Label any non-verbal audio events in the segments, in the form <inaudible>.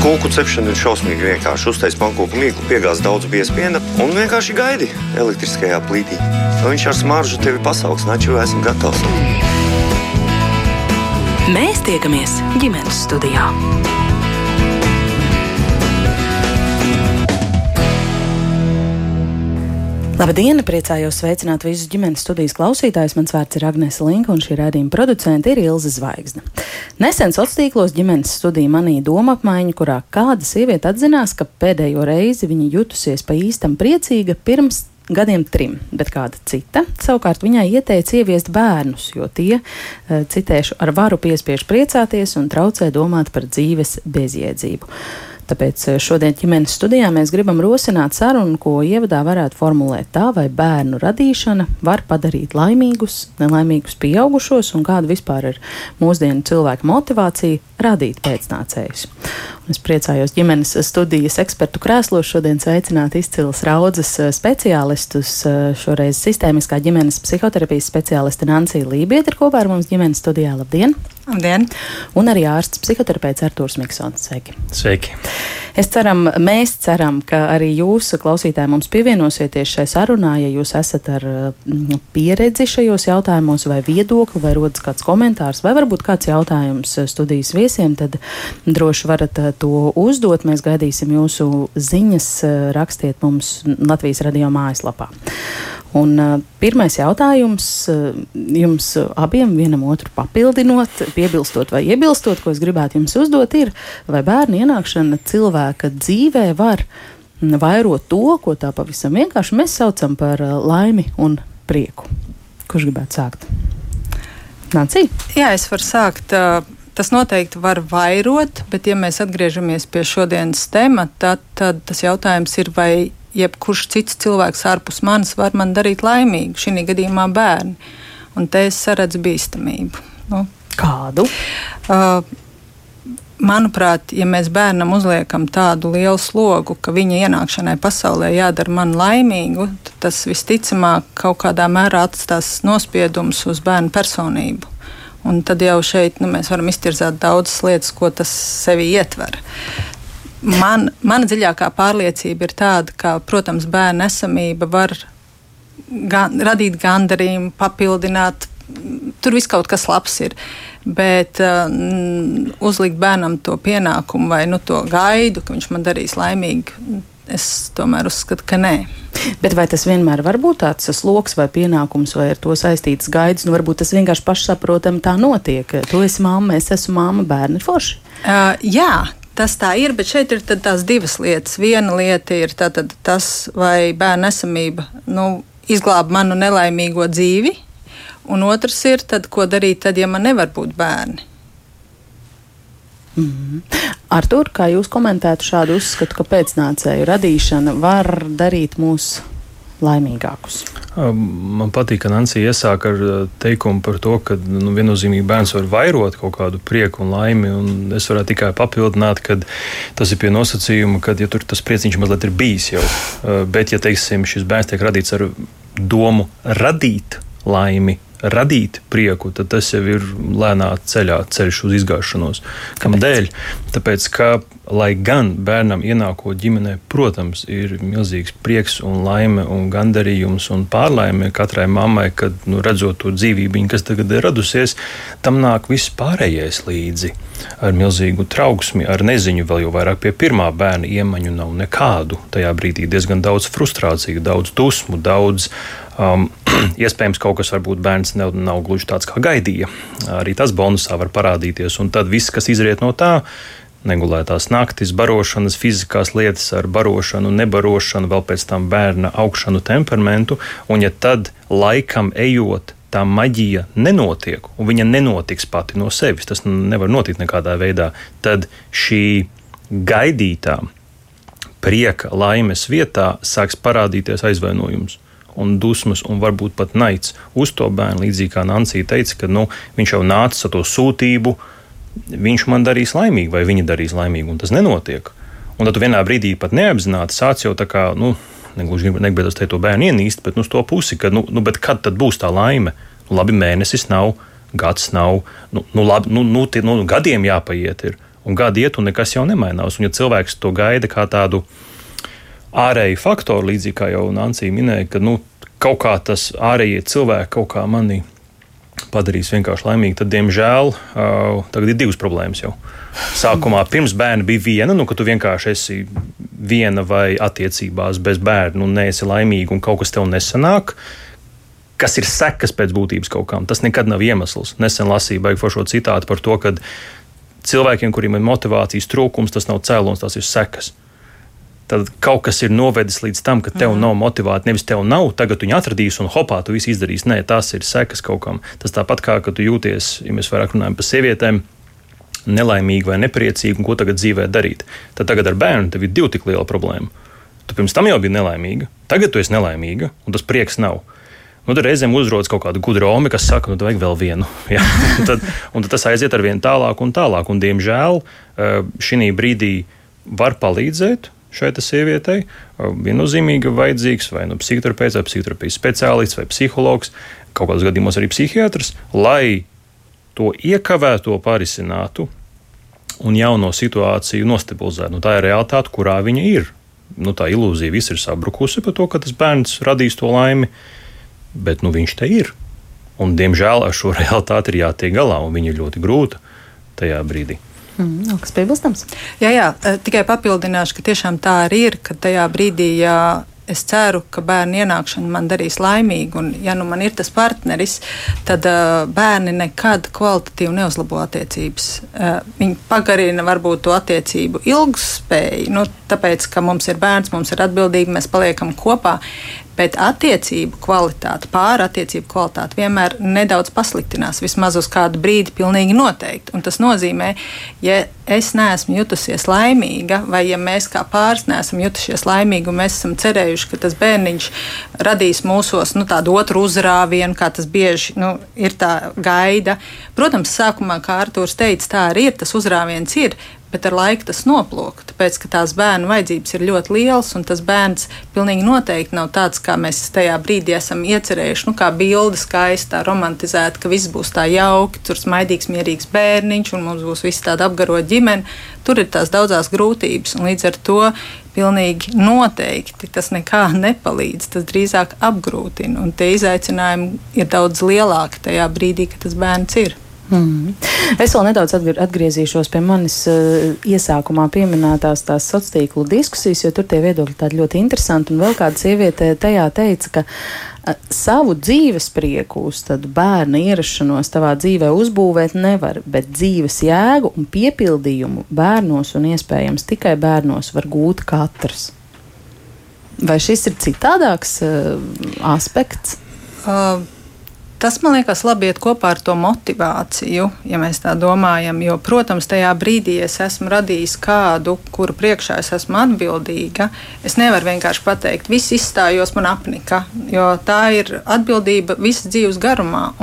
Kūku cepšana ir šausmīgi vienkārši. Uztais pankūku mīklu, piegāz daudz biespiena un vienkārši gaidi elektriskajā plītī. Viņš ar smaržu tevi pasaugs, naču esmu gatavs. Mēs tiekamies ģimenes studijā. Labdien! Priecājos sveicināt visus ģimenes studijas klausītājus. Mans vārds ir Agnēs Linka, un šī rādījuma producente ir Ilze Zvaigzne. Nesen sociālos tīklos ģimenes studija manīja doma apmaiņu, kurā kāda sieviete atzinās, ka pēdējo reizi viņa jutusies pa īstam priecīga pirms gadiem trim, bet kāda cita savukārt viņai ieteica ieviest bērnus, jo tie, eh, citēšu, ar varu piespiež priecāties un traucē domāt par dzīves bezjēdzību. Tāpēc eh, šodien ģimenes studijā mēs gribam rosināt sarunu, ko ievadā varētu formulēt tā, vai bērnu radīšana var padarīt laimīgus, nelaimīgus pieaugušos, un kāda vispār ir mūsdienu cilvēka motivācija radīt pēcnācējus. Un es priecājos ģimenes studijas ekspertu krēslos šodien sveicināt izcils raudzes eh, speciālistus. Eh, šoreiz sistēmiskā ģimenes psihoterapijas speciāliste Nancija Lībieta ir kopā ar mums ģimenes studijā. Labdien! Labdien! Un arī ārsts psihoterapeits Artūrs Miksons. Sveiki! Sveiki! Es ceram, mēs ceram, ka arī jūs, klausītāji, mums pievienosieties šai sarunā, ja jūs esat ar mm, pieredzi šajos jautājumos, vai viedokli, vai rodas kāds komentārs, vai varbūt kāds jautājums studijas viesiem, tad droši varat eh, to uzdot. Mēs gaidīsim jūsu ziņas, eh, rakstiet mums Latvijas radio mājaslapā. Un, uh, pirmais jautājums uh, jums abiem, vienam otru papildinot, piebilstot vai iebilstot, ko es gribētu jums uzdot, ir, vai bērnu ienākšana cilvēka dzīvē var vairot to, ko tā pavisam vienkārši mēs saucam par uh, laimi un prieku. Kurš gribētu sākt? Nācija? Jā, es varu sākt. Uh tas noteikti var vairot, bet, ja mēs atgriežamies pie šodienas temata, tad, tad tas jautājums ir, vai jebkurš cits cilvēks ārpus manis var man darīt laimīgu, šī gadījumā bērni. Un te es saredzu bīstamību. Nu, Kādu? Uh, manuprāt, ja mēs bērnam uzliekam tādu lielu slogu, ka viņa ienākšanai pasaulē jādara man laimīgu, tad tas visticamāk kaut kādā mērā atstās nospiedumus uz bērnu personību. Un tad jau šeit nu, mēs varam iztirzāt daudzas lietas, ko tas sevi ietver. Man, mana dziļākā pārliecība ir tāda, ka, protams, bērnu esamība var gan, radīt gandarījumu, papildināt. Tur viss kaut kas labs ir. Bet uh, uzlikt bērnam to pienākumu vai nu, to gaidu, ka viņš man darīs laimīgu, es tomēr uzskatu, ka nē. Bet vai tas vienmēr var būt tāds sloks vai pienākums, vai ar to saistīts gaidas? Nu, varbūt tas vienkārši pašsaprotami tā notiek. Tu esi mamma, es esmu mamma, bērni ir forši. Uh, jā, tas tā ir, bet šeit ir tās divas lietas. Viena lieta ir tas, vai bērnu esamība nu, izglāba manu nelaimīgo dzīvi, un otrs ir, tad, ko darīt, tad, ja man nevar būt bērni. Mm -hmm. Artur, kā jūs komentētu šādu uzskatu, ka pēcnācēju radīšana var darīt mūs laimīgākus? Man patīk, ka Nancija iesāk ar teikumu par to, ka nu, viennozīmīgi bērns var vairot kaut kādu prieku un laimi. Un es varētu tikai papildināt, ka tas ir pie nosacījuma, ka ja tas prieciņš mazliet ir bijis jau. Bet, ja teiksim, šis bērns tiek radīts ar domu radīt laimi, radīt prieku, tad tas jau ir lēnā ceļā, ceļš uz izgāšanos. Kādēļ? Tāpēc, ka, lai gan bērnam ienākot ģimenē, protams, ir milzīgs prieks un laime un gandarījums un pārlaime katrai mammai, kad nu, redzot to dzīvību, kas tagad ir radusies, tam nāk viss pārējais līdzi. Ar milzīgu trauksmi, ar neziņu, vēl jau vairāk pie pirmā bērna iemaņu nav nekādu. Tajā brīdī diezgan daudz frustrāciju, daudz dusmu, daudz Um, <clears throat> iespējams, kaut kas varbūt bērns nav, nav gluži tāds, kā gaidīja. Arī tas bonusā var parādīties. Un tad viss, kas izriet no tā, negulētās naktis, barošanas, fiziskās lietas ar barošanu, nebarošanu, vēl pēc tam bērna augšanu temperamentu, un ja tad laikam ejot, tā maģija nenotiek, un viņa nenotiks pati no sevis, tas nevar notikt nekādā veidā, tad šī gaidītā prieka, laimes vietā sāks parādīties aizvainojums un dusmas, un varbūt pat naids uz to bērnu. Līdzīgi kā Nancija teica, ka nu, viņš jau nāca ar to sūtību, viņš man darīs laimīgu, vai viņa darīs laimīgu, un tas nenotiek. Un tad vienā brīdī pat neapzināti sāc jau tā kā, nu, negluži negribētu teikt, to bērnu ienīst, bet nu, uz to pusi, ka, nu, nu, kad tad būs tā laime? Nu, labi, mēnesis nav, gads nav, nu, nu, labi, nu, nu, tie, nu, gadiem jāpaiet. Ir. Un gadi iet, un nekas jau nemainās. Un, ja cilvēks to gaida kā tādu ārēju faktoru, līdzīgi kā jau Nancija minēja, ka nu, kaut kā tas ārējie cilvēki kaut kā mani padarīs vienkārši laimīgu, tad, diemžēl, uh, tagad ir divas problēmas jau. Sākumā pirms bērna bija viena, nu, ka tu vienkārši esi viena vai attiecībās bez bērna un neesi laimīga un kaut kas tev nesanāk. Kas ir sekas pēc būtības kaut kam? Tas nekad nav iemesls. Nesen lasīju beigu šo citātu par to, ka cilvēkiem, kuriem ir motivācijas trūkums, tas nav cēlonis, tas ir sekas. Tad kaut kas ir novedis līdz tam, ka tev mm. nav motivācija. Nevis tev nav, tagad viņi atradīs un hopā, tu viss izdarīsi. Nē, tas ir sekas kaut kam. Tas tāpat kā, ka tu jūties, ja mēs vairāk runājam par sievietēm, nelaimīgi vai nepriecīgi, un ko tagad dzīvē darīt. Tad tagad ar bērnu tev ir divi tik liela problēma. Tu pirms tam jau biji nelaimīga, tagad tu esi nelaimīga, un tas prieks nav. Nu, tad reizēm uzrodas kaut kāda gudra ome, kas saka, nu, vajag vēl vienu. <laughs> Ja? Un, tad, un tad tas aiziet ar vien tālāk un tālāk. Un, diemžēl eh, šī brīdī var palīdzēt šai sievietei. Viennozīmīgi vajadzīgs vai nu psihoterapeits, vai psihoterapijas speciālists, vai psihologs, kaut kādos gadījumos arī psihiatrs, lai to iekavēto parisinātu un jauno situāciju nostabilizētu. Nu, tā ir realitāte, kurā viņa ir. Nu, tā ilūzija viss ir sabrukusi par to, ka tas bērns radīs to laimi, bet nu, viņš te ir. Un, diemžēl ar šo <laughs> realitāti ir jātiek galā, un viņa ir ļoti grūta tajā brīdī. Mm, no, kas piebilstams? Jā, jā, eh, tikai papildināšu, ka tiešām tā arī ir, ka tajā brīdī, ja es ceru, ka bērnu ienākšana man darīs laimīgu, un ja nu man ir tas partneris, tad uh, bērni nekad kvalitatīvi neuzlabo attiecības. Uh, viņi pagarina varbūt to attiecību ilgspēju, nu, tāpēc, ka mums ir bērns, mums ir atbildība, mēs paliekam kopā, bet attiecību kvalitāte, pārattiecību kvalitāte vienmēr nedaudz pasliktinās, vismaz uz kādu brīdi, pilnīgi noteikti. Un tas nozīmē, ja es neesmu jutusies laimīga, vai ja mēs kā pāris neesam jutušies laimīgi, un mēs esam cerējuši, ka tas bērniņš radīs mūsos nu, tādu otru uzrāvienu, kā tas bieži nu, ir tā gaida. Protams, sākumā, kā Artūrs teica, tā arī ir, tas uzrāviens ir, bet ar laiku tas noplūka. Tāpēc, ka tās bērnu vajadzības ir ļoti lielas, un tas bērns pilnīgi noteikti nav tāds, kā mēs tajā brīdī esam iecerējuši. Nu, kā bilde skaista, romantizēta, ka viss būs tā jauki, tur smaidīgs, mierīgs bērniņš, un mums būs viss tāda apgarota ģimene. Tur ir tās daudzās grūtības, un līdz ar to pilnīgi noteikti tas nekā nepalīdz. Tas drīzāk apgrūtina, un tie izaicinājumi ir daudz lielāki tajā brīdī, kad tas bērns ir. Mm. Es vēl nedaudz atgriezīšos pie manis uh, iesākumā pieminētās tās sociālo tīklu diskusijas, jo tur tie viedokļi tādi ļoti interesanti. Un vēl kāda sieviete tajā teica, ka uh, savu dzīves prieku uz bērna ierašanos tavā dzīvē uzbūvēt nevar, bet dzīves jēgu un piepildījumu bērnos un iespējams tikai bērnos var gūt katrs. Vai šis ir citādāks uh, aspekts? Uh. Tas, man liekas, labi iet kopā ar to motivāciju, ja mēs tā domājam. Jo, protams, tajā brīdī, es esmu radījis kādu, kuru priekšā es esmu atbildīga, es nevaru vienkārši pateikt, viss izstājos man apnika, jo tā ir atbildība visas dzīves garumā.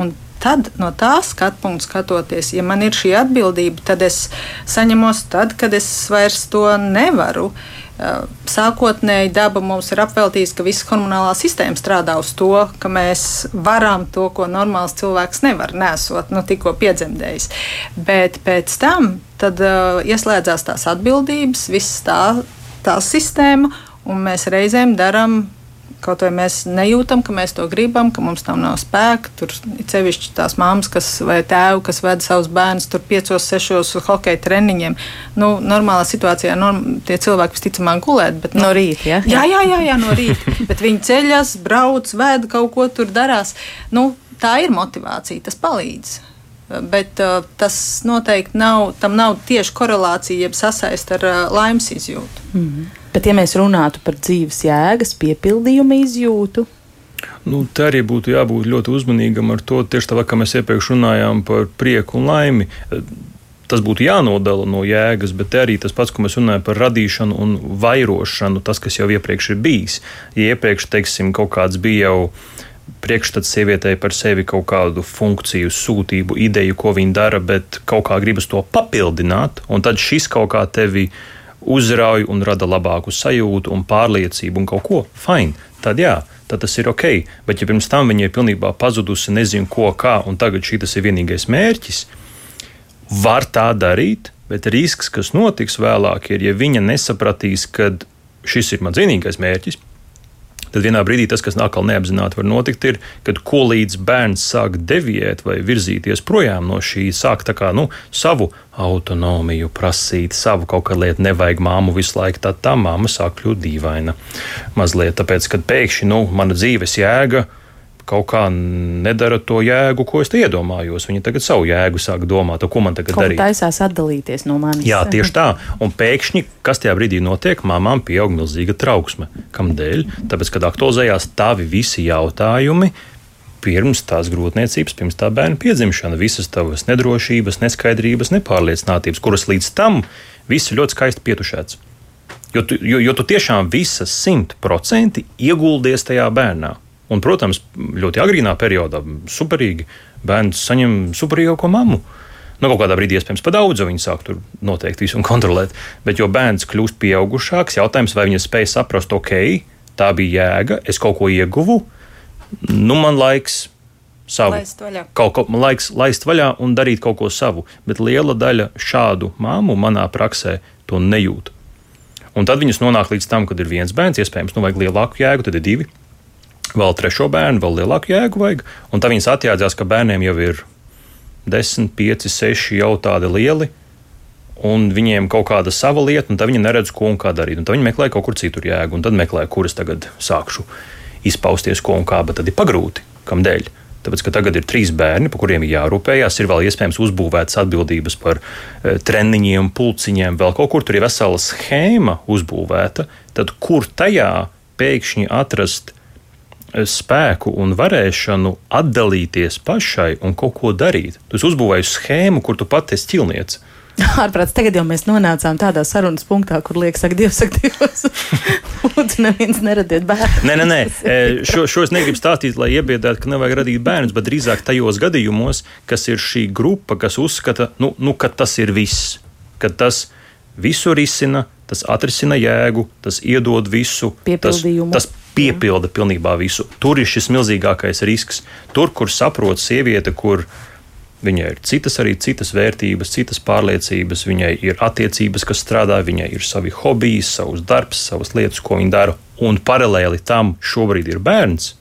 Tad no tā skatu punkta skatoties, ja man ir šī atbildība, tad es saņemos tad, kad es vairs to nevaru. Sākotnēji daba mums ir apveltījusi, ka visa hormonālā sistēma strādā uz to, ka mēs varam to, ko normāls cilvēks nevar nesot, nu, tikko piedzemdējis. Bet pēc tam tad, uh, ieslēdzās tās atbildības, viss tā, tā sistēma, un mēs reizēm darām Kaut vai mēs nejūtam, ka mēs to gribam, ka mums tam nav spēka. Tur ir sevišķi tās mammas, kas, vai tēvi, kas ved savus bērnus tur piecos, sešos hokeja treniņiem. Nu, normālā situācijā norm, tie cilvēki visticamāk gulēt. Bet, nu, no rīta, ja? jā? Jā, jā, jā, no rīta. <laughs> bet viņi ceļas, brauc, ved kaut ko tur darās. Nu, tā ir motivācija, tas palīdz. Bet uh, tas noteikti nav, tam nav tieši korelācija, jeb sasaist ar uh, laimes izjūtu. Mm -hmm. Bet, ja mēs runātu par dzīves jēgas, piepildījuma izjūtu, Nu, te arī būtu jābūt ļoti uzmanīgam ar to, tieši tā kā mēs iepriekš runājām par prieku un laimi. Tas būtu jānodala no jēgas, bet arī tas pats, ko mēs runājam par radīšanu un vairošanu, tas, kas jau iepriekš ir bijis. Ja iepriekš, teiksim, kaut kāds bija jau priekšstats sievietei par sevi kaut kādu funkciju, sūtību, ideju, ko viņa dara, bet kaut kā gribas to papildināt, un tad šis kaut kā tevi uzrauj un rada labāku sajūtu un pārliecību un kaut ko fine, tad jā, tad tas ir ok. Bet ja pirms tam viņa ir pilnībā pazudusi, nezinu ko, kā, un tagad šī tas ir vienīgais mērķis, var tā darīt, Bet risks, kas notiks vēlāk, ir, ja viņa nesapratīs, ka šis ir mans vienīgais mērķis, tad vienā brīdī tas, kas atkal neapzināti var notikt, ir, kad ko līdz bērns sāk deviēt vai virzīties projām no šī, sāk tā kā nu, savu autonomiju prasīt, savu kaut kādu lietu, nevajag māmu visu laiku, tad tā māma sāk kļūt dīvaina. Mazliet tāpēc, kad pēkšņi nu, mana dzīves jēga kaut kā nedara to jēgu, ko es iedomājos. Viņi tagad savu jēgu sāk domāt, ko man tagad Kaut darīt. taisās atdalīties no manis. Jā, tieši tā. Un pēkšņi, kas tajā brīdī notiek, mamām pieaug milzīga trauksme. Kādēļ? Tāpēc, kad aktualizējās tavi visi jautājumi. Pirms tās grūtniecības, pirms tā bērna piedzimšana, visas tavas nedrošības, neskaidrības, nepārliecinātības, kuras līdz tam viss ir ļoti skaisti pietušēts. Jo tu, jo, jo tu tiešām visas simt procenti ieguldies tajā bērnā. Un, protams, ļoti agrīnā periodā superīgi bērns saņem superīgāko mammu. Nu, kaut kādā brīdī, iespējams, pa daudz viņa sāk tur noteikti visu kontrolēt. Bet, jo bērns kļūst pieaugušāks, jautājums, vai viņa spēj saprast, ok, tā bija jēga, es kaut ko ieguvu, nu, man laiks savu. Laist vaļā. Kaut ko man laiks laist vaļā un darīt kaut ko savu. Bet liela daļa šādu māmu manā praksē to nejūt. Un tad viņas nonāk līdz tam, kad ir viens bērns, iespējams, nu, vajag lielāku jēgu, tad ir divi vēl trešo bērnu, vēl lielāku jēgu vajag. Un tad viņas atjādzās, ka bērniem jau ir 10, 5, 6 jau tādi lieli. Un viņiem kaut kāda sava lieta, un tad viņi neredz, ko un kā darīt. Un tad viņi meklē kaut kur citur jēgu, un tad meklē, kuras tagad sākšu izpausties, ko un kā, bet tad ir pagrūti. Kādēļ? Tāpēc, ka tagad ir trīs bērni, par kuriem ir jārūpējas, ir vēl iespējams uzbūvētas atbildības par e, treniņiem, pulciņiem, vēl kaut kur tur ir vesela schēma uzbūvēta. Tad kur tajā pēkšņi atrast spēku un varēšanu atdalīties pašai un kaut ko darīt. Tu uzbūvēji schēmu, kur tu pati esi ķilniece. Ārprāts, tagad jau mēs nonācām tādā sarunas punktā, kur liekas, ka Dievs saka, Dievs, <laughs> lūdzu, neviens neradiet bērnu. Nē, nē, nē. E, šo, šo es negribu stāstīt, lai iebiedētu, ka nevajag radīt bērnus, bet drīzāk tajos gadījumos, kas ir šī grupa, kas uzskata, nu, nu, ka tas ir viss, ka tas visu risina, tas atrisina jēgu, tas iedod visu, tas, tas piepilda pilnībā visu. Tur ir šis milzīgākais risks. Tur, kur saprot sieviete, kur Viņai ir citas arī citas vērtības, citas pārliecības, viņai ir attiecības, kas strādā, viņai ir savi hobiji, savs darbs, savas lietas, ko viņa dara. Un paralēli tam šobrīd ir bērns.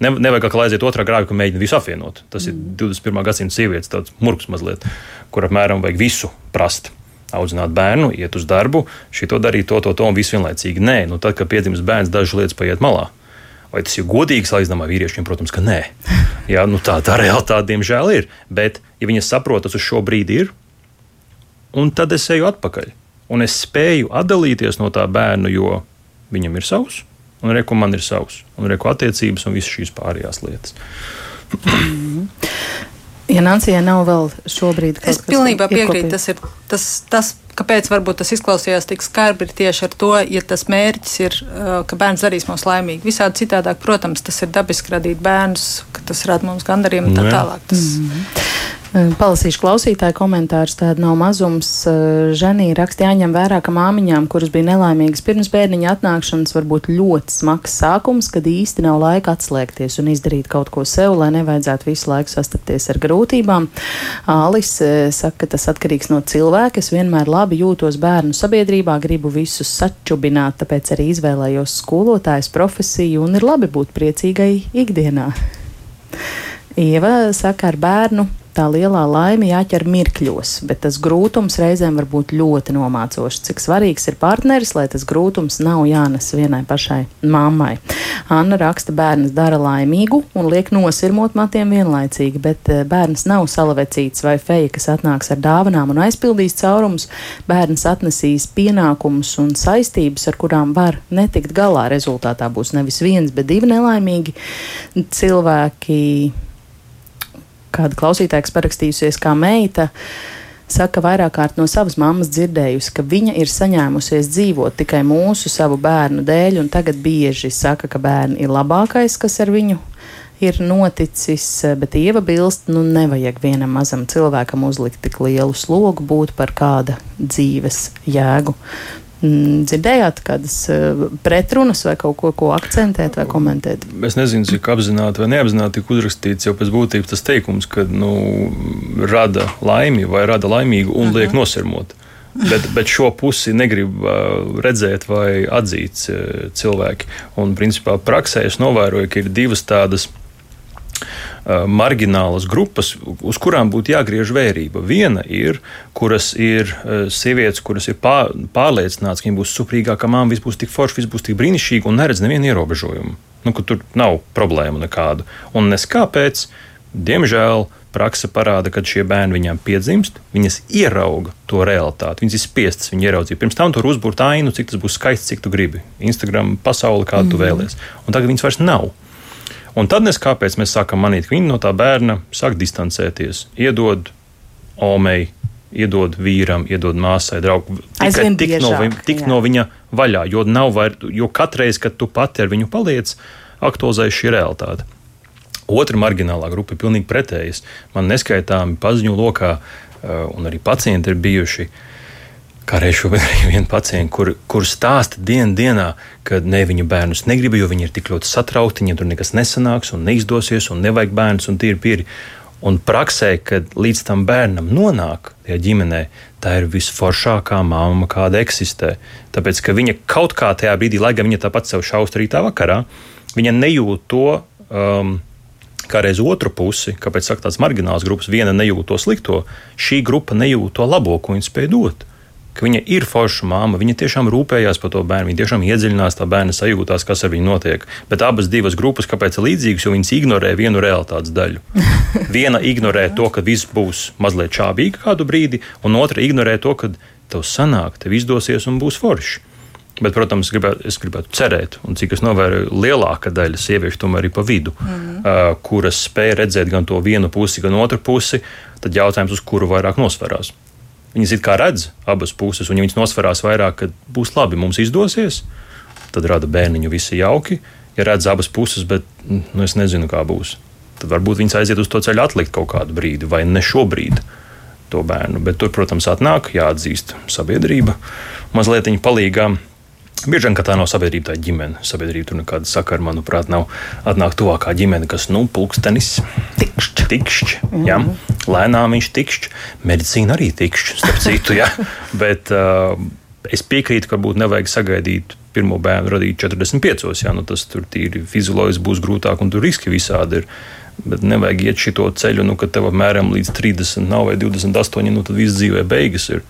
Ne, nevajag kā aiziet otrā grāvī, ka mēģina visu apvienot. Tas mm. ir 21. gadsimta sievietes, tāds murgs mazliet, kur apmēram vajag visu prast. Audzināt bērnu, iet uz darbu, šito darīt, to, to, to un visu vienlaicīgi. Nē, nu tad, kad piedzimst bērns, dažas lietas paiet malā. Vai tas ir godīgi salīdzinājumā ar vīriešiem? Protams, ka nē. <laughs> Jā, nu tā, tā realitāte, diemžēl, ir. Bet, ja viņi saprot, tas uz šo brīdi ir, un tad es eju atpakaļ. Un es spēju atdalīties no tā bērna, jo viņam ir savs, un reku man ir savs, un reku attiecības un visas šīs pārējās lietas. Ja Nancijai nav vēl šobrīd kaut es pilnībā piekrītu, tas ir tas, tas, kāpēc varbūt tas izklausījās tik skarbi, ir tieši ar to, ja tas mērķis ir, uh, ka bērns darīs mūs laimīgi. Visādi citādāk, protams, tas ir dabiski radīt bērnus, ka tas rada mums gandarījumu un tā tālāk. Tas... Mm -hmm. Palasīšu klausītāju komentārus. Tāda nav mazums. Ženija raksta, jāņem vērā, ka māmiņām, kuras bija nelaimīgas pirms bērniņa atnākšanas, var būt ļoti smags sākums, kad īsti nav laika atslēgties un izdarīt kaut ko sev, lai nevajadzētu visu laiku sastapties ar grūtībām. Alice saka, ka tas atkarīgs no cilvēka. Es vienmēr labi jūtos bērnu sabiedrībā, gribu visus sačubināt, tāpēc arī izvēlējos skolotājas profesiju un ir labi būt priecīgai ikdienā. Ieva saka, ar bērnu tā lielā laime jāķer mirkļos, bet tas grūtums reizēm var būt ļoti nomācošs. Cik svarīgs ir partneris, lai tas grūtums nav jānes vienai pašai mammai. Anna raksta, bērns dara laimīgu un liek nosirmot matiem vienlaicīgi, bet eh, bērns nav salavecīts vai feja, kas atnāks ar dāvanām un aizpildīs caurumus. Bērns atnesīs pienākumus un saistības, ar kurām var netikt galā. Rezultātā būs nevis viens, bet divi nelaimīgi cilvēki kāda klausītāja, kas parakstījusies kā meita, saka, vairāk kārt no savas mammas dzirdējusi, ka viņa ir saņēmusies dzīvot tikai mūsu savu bērnu dēļ, un tagad bieži saka, ka bērni ir labākais, kas ar viņu ir noticis, bet Ieva bilst, nu nevajag vienam mazam cilvēkam uzlikt tik lielu slogu, būt par kāda dzīves jēgu. Mm, dzirdējāt kādas uh, pretrunas vai kaut ko, ko akcentēt vai komentēt? Es nezinu, cik apzināti vai neapzināti tika uzrakstīts jau pēc būtības tas teikums, ka nu, rada laimi vai rada laimīgu un liek nosirmot. Bet, bet šo pusi negrib uh, redzēt vai atzīt uh, cilvēki. Un, principā, praksē es novēroju, ka ir divas tādas marginālas grupas, uz kurām būtu jāgriež vērība. Viena ir, kuras ir uh, sievietes, kuras ir pārliecināts, ka viņām būs suprīgākā māma, viss būs tik forši, viss būs tik brīnišķīgi un neredz nevienu ierobežojumu. Nu, tur nav problēmu nekādu. Un neskāpēc, diemžēl, praksa parāda, ka šie bērni viņām piedzimst, viņas ierauga to realitāti. Viņas ir spiestas viņu ieraudzīt. Pirms tam tur uzbūvēt ainu, cik tas būs skaists, cik tu gribi. Instagram pasauli, kādu mm. tu vēlies. Un tagad viņas vairs nav. Un tad nes kāpēc mēs sākam manīt, ka viņi no tā bērna sāk distancēties, iedod omei, iedod vīram, iedod māsai, draugam. Tikai tik, no, viņa, tik no viņa vaļā, jo, var, jo katreiz, kad tu pati ar viņu paliec, aktualizējas šī realitāte. Otra marginālā grupa ir pilnīgi pretējas. Man neskaitāmi paziņu lokā, uh, un arī pacienti ir bijuši uh, Kā reiz šobrīd <laughs> ir viena pacienta, kur, kur stāsta dienu dienā, ka ne viņa bērnus negrib, jo viņi ir tik ļoti satraukti, viņiem tur nekas nesanāks un neizdosies, un nevajag bērnus, un ir pieri. Un praksē, kad līdz tam bērnam nonāk tajā ģimenē, tā ir visforšākā māma, kāda eksistē. Tāpēc, ka viņa kaut kā tajā brīdī, lai gan viņa tāpat sev šausmas rītā vakarā, viņa nejūt to. Um, kā reiz otru pusi, kāpēc saka, tās marginālas grupas, viena nejūt to slikto, šī grupa nejūt to labo, ko viņa spēj dot ka viņa ir forša māma, viņa tiešām rūpējās par to bērnu, viņa tiešām iedziļinās tā bērna sajūtās, kas ar viņu notiek. Bet abas divas grupas, kāpēc ir līdzīgas, jo viņas ignorē vienu realitātes daļu. <laughs> Viena ignorē to, ka viss būs mazliet čābīgi kādu brīdi, un otra ignorē to, ka tev sanāk, tev izdosies un būs forši. Bet, protams, gribētu, es gribētu cerēt, un cik es novēroju, lielākā daļa sieviešu tomēr ir pa vidu, mm -hmm. uh, kuras spēj redzēt gan to vienu pusi, gan otru pusi. Tad jautājums, uz kuru vairāk nosverās. Viņas it kā redz abas puses, un ja viņas nosverās vairāk, ka būs labi, mums izdosies, tad rada bērniņu visi jauki. Ja redz abas puses, bet nu, es nezinu, kā būs, tad varbūt viņas aiziet uz to ceļu atlikt kaut kādu brīdi, vai ne šobrīd to bērnu. Bet tur, protams, atnāk jāatzīst sabiedrība mazliet viņa palīdzīgā. Bieži vien tā nav sabiedrība, tā ir ģimene. Sabiedrība tur nekāda sakara, manuprāt, nav. Atnāk tuvākā ģimene, kas, nu, pulkstenis, tikšķi, tikšķi mm -hmm. lēnām viņš tikšķi. Medicīna arī tikšķi, starp <laughs> citu, ja? bet uh, es piekrītu, ka varbūt nevajag sagaidīt pirmo bērnu radīt 45. Ja? Nu, tas tur tīri fizioloģiski būs grūtāk un tur riski visādi ir. Bet nevajag iet šo ceļu, nu, ka tev apmēram līdz 30 nav vai 28, nu tad viss dzīvē beigas ir.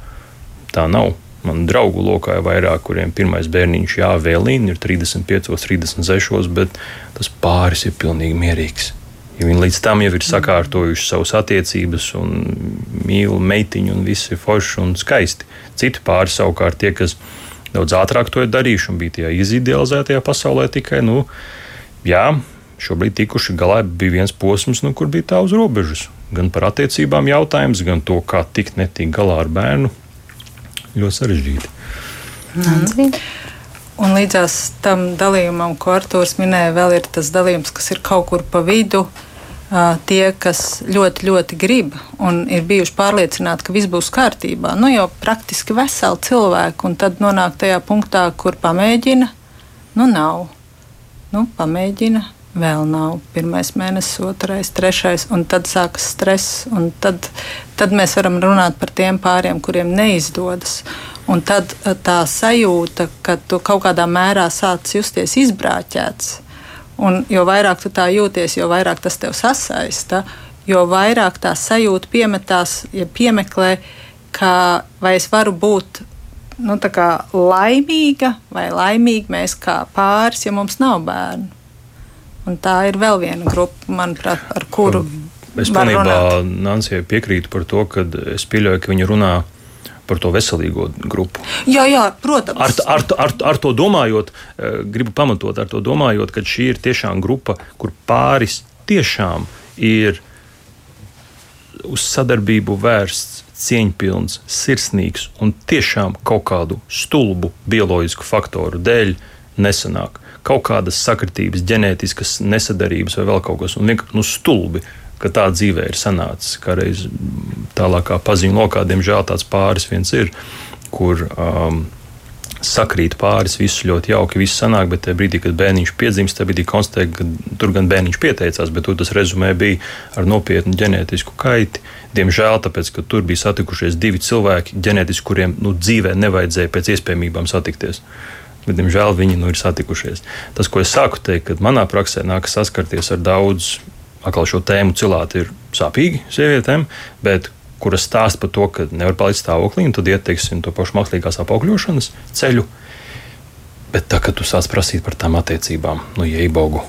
Tā nav. Man draugu lokā ir vairāk, kuriem pirmais bērniņš jāvēlina, ir 35, 36, bet tas pāris ir pilnīgi mierīgs. Ja viņi līdz tam jau ir sakārtojuši savas attiecības, un mīl meitiņu, un viss ir forši un skaisti. Citi pāri savukārt tie, kas daudz ātrāk to ir darījuši un bija tajā izidealizētajā pasaulē tikai, nu, jā, šobrīd tikuši galā bija viens posms, nu, kur bija tā uz robežas. Gan par attiecībām jautājums, gan to, kā tikt netikt galā ar bērnu ļoti sarežģīti. Mm. Un līdzās tam dalījumam, ko Arthurs minēja, vēl ir tas dalījums, kas ir kaut kur pa vidu. Tie, kas ļoti, ļoti grib un ir bijuši pārliecināti, ka viss būs kārtībā, nu jau praktiski veseli cilvēki, un tad nonāk tajā punktā, kur pamēģina, nu nav. Nu, pamēģina, vēl nav. Pirmais mēnesis, otrais, trešais, un tad sākas stress. Tad, tad mēs varam runāt par tiem pāriem, kuriem neizdodas. Un tad eh, tā sajūta, ka tu kaut kādā mērā sāc justies izbrāķēts. Un jo vairāk tu tā jūties, jo vairāk tas tev sasaista, jo vairāk tā sajūta piemetās, ja piemeklē, ka vai es varu būt nu, laimīga vai laimīga mēs kā pāris, ja mums nav bērnu. Un tā ir vēl viena grupa, manuprāt, ar kuru. Es pilnībā Nancijai piekrītu par to, ka es pieļauju, ka viņa runā par to veselīgo grupu. Jā, jā protams. Ar, ar, ar, ar to domājot, eh, gribu pamatot, ar to domājot, ka šī ir tiešām grupa, kur pāris tiešām ir uz sadarbību vērsts, cieņpilns, sirsnīgs un tiešām kaut kādu stulbu bioloģisku faktoru dēļ nesanāk. Kaut kādas sakritības, ģenētiskas nesadarības vai vēl kaut kas, un vienkārši nu, stulbi ka tā dzīvē ir sanācis. Kā reiz tālākā paziņu lokā, diemžēl tāds pāris viens ir, kur um, sakrīt pāris, viss ļoti jauki, viss sanāk, bet tajā brīdī, kad bērniņš piedzimst, tajā brīdī konstatē, ka tur gan bērniņš pieteicās, bet tur tas rezumē bija ar nopietnu ģenētisku kaiti. Diemžēl, tāpēc, ka tur bija satikušies divi cilvēki, ģenētiski, kuriem nu, dzīvē nevajadzēja pēc iespējamībām satikties. Bet, diemžēl viņi nu, ir satikušies. Tas, ko es sāku teikt, kad manā praksē nākas saskarties ar daudz, atkal šo tēmu cilāt, ir sāpīgi sievietēm, bet kuras stāsta par to, ka nevar palikt stāvoklī, un tad ieteiksim to pašu mākslīgās apaugļošanas ceļu. Bet tā, kad tu sāc prasīt par tām attiecībām, nu, iebaugu.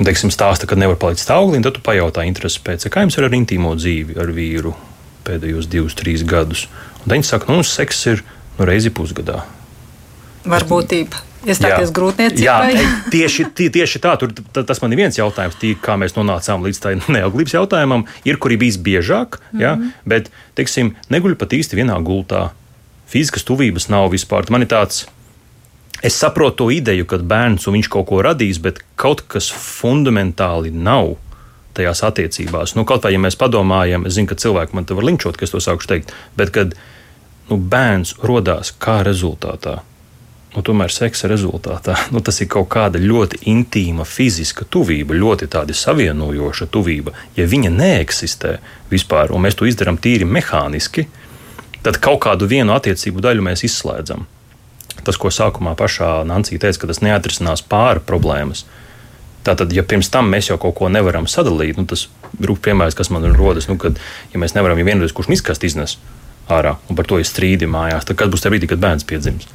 Teiksim, stāsta, ka nevar palikt stāvoklī, tad tu pajautā interesi pēc, kā jums ir ar intīmo dzīvi ar vīru pēdējos divus, trīs gadus. Un viņi saka, nu, seks ir nu, reizi pusgadā. Varbūtība iestāties grūtniecībai. Jā, tieši, tieši tā, tur, tas man ir viens jautājums, tī, kā mēs nonācām līdz tai neauglības jautājumam. Ir, kur ir bijis biežāk, mm -hmm. ja, mhm. bet, teiksim, neguļ pat īsti vienā gultā. Fiziskas tuvības nav vispār. Man ir tāds, es saprotu to ideju, ka bērns un viņš kaut ko radīs, bet kaut kas fundamentāli nav tajās attiecībās. Nu, kaut vai ja mēs padomājam, es zinu, ka cilvēki man te var linčot, ka es to sāku teikt, bet kad nu, bērns rodās kā rezultātā nu, tomēr seksa rezultātā <laughs> nu, tas ir kaut kāda ļoti intīma fiziska tuvība, ļoti savienojoša tuvība. Ja viņa neeksistē vispār, un mēs to izdarām tīri mehāniski, tad kaut kādu vienu attiecību daļu mēs izslēdzam. Tas, ko sākumā pašā Nancija teica, ka tas neatrisinās pāri problēmas. Tātad, ja pirms tam mēs jau kaut ko nevaram sadalīt, nu, tas ir piemērs, kas man rodas, nu, kad ja mēs nevaram, ja vienoties, kurš miskast iznes ārā, un par to ir strīdi mājās, tad kas būs tajā brīdī, kad bērns piedzims?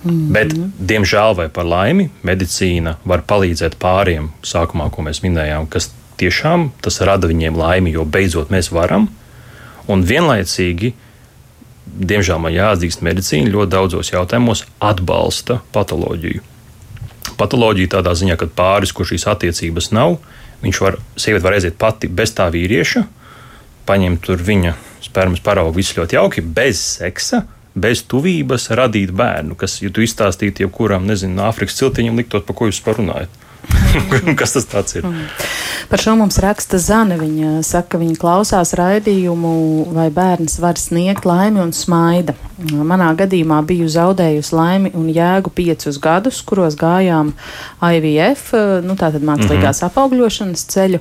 Mm. Bet, diemžēl vai par laimi, medicīna var palīdzēt pāriem, sākumā, ko mēs minējām, kas tiešām tas rada viņiem laimi, jo beidzot mēs varam. Un vienlaicīgi, diemžēl man jāatzīst, medicīna ļoti daudzos jautājumos atbalsta patoloģiju. Patoloģija tādā ziņā, ka pāris, kur šīs attiecības nav, viņš var, sieviete var aiziet pati bez tā vīrieša, paņemt viņa spermas paraugu, viss ļoti jauki, bez seksa bez tuvības radīt bērnu, kas, ja tu izstāstītu jebkuram, nezinu, no Āfrikas ciltiņam, liktos, par ko jūs parunājat. <laughs> Kas tas ir? Mm. Par šo mums raksta Zana. Viņa saka, ka viņa klausās raidījumu, vai bērns var sniegt laimi un smaida. Manā gadījumā biju zaudējusi laimi un jēgu piecus gadus, kuros gājām IVF, nu, tātad mākslīgās mm -hmm. apaugļošanas ceļu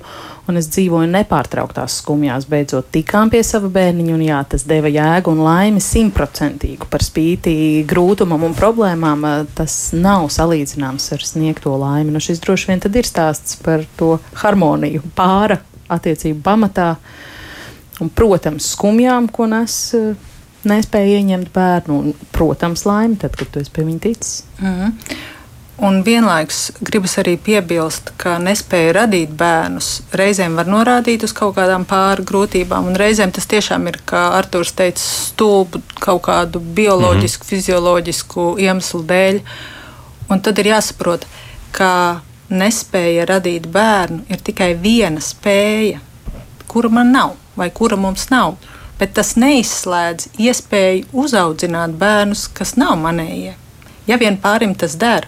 un es dzīvoju nepārtrauktās skumjās. Beidzot, tikām pie sava bērniņa, un jā, tas deva jēgu un laimi simtprocentīgu par spīti grūtumam un problēmām. Tas nav salīdzināms ar sniegto laimi. Nu, šis droši vien ir stāsts par to harmoniju pāra attiecību pamatā. Un, protams, skumjām, ko nes nespēja ieņemt bērnu, un, protams, laimi, tad, kad tu esi pie viņa ticis. Mm -hmm. Un vienlaikus gribas arī piebilst, ka nespēja radīt bērnus reizēm var norādīt uz kaut kādām pāri grūtībām, un reizēm tas tiešām ir, kā Arthurs teica, stulbu kaut kādu bioloģisku, mm -hmm. fizioloģisku iemeslu dēļ. Un tad ir jāsaprot, ka nespēja radīt bērnu ir tikai viena spēja, kura man nav vai kura mums nav. Bet tas neizslēdz iespēju uzaudzināt bērnus, kas nav manējie. Ja vien pārim tas dara,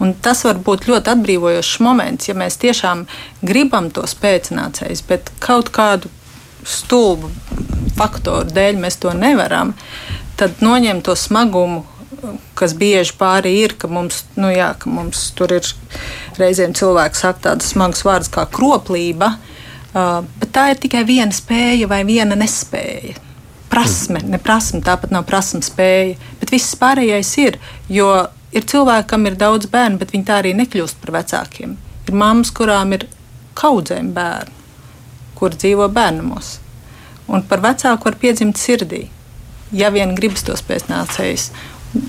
Un tas var būt ļoti atbrīvojošs moments, ja mēs tiešām gribam tos pēcnācējus, bet kaut kādu stulbu faktoru dēļ mēs to nevaram, tad noņemt to smagumu, kas bieži pāri ir, ka mums, nu jā, ka mums tur ir reizēm cilvēki saka tādas smagas vārdas kā kroplība, uh, bet tā ir tikai viena spēja vai viena nespēja. Prasme, ne prasme, tāpat nav prasme spēja, bet viss pārējais ir, jo ir cilvēki, kam ir daudz bērnu, bet viņi tā arī nekļūst par vecākiem. Ir mammas, kurām ir kaudzēm bērnu, kur dzīvo bērnamos. Un par vecāku var piedzimt sirdī. Ja vien gribas tos pēcnācējus,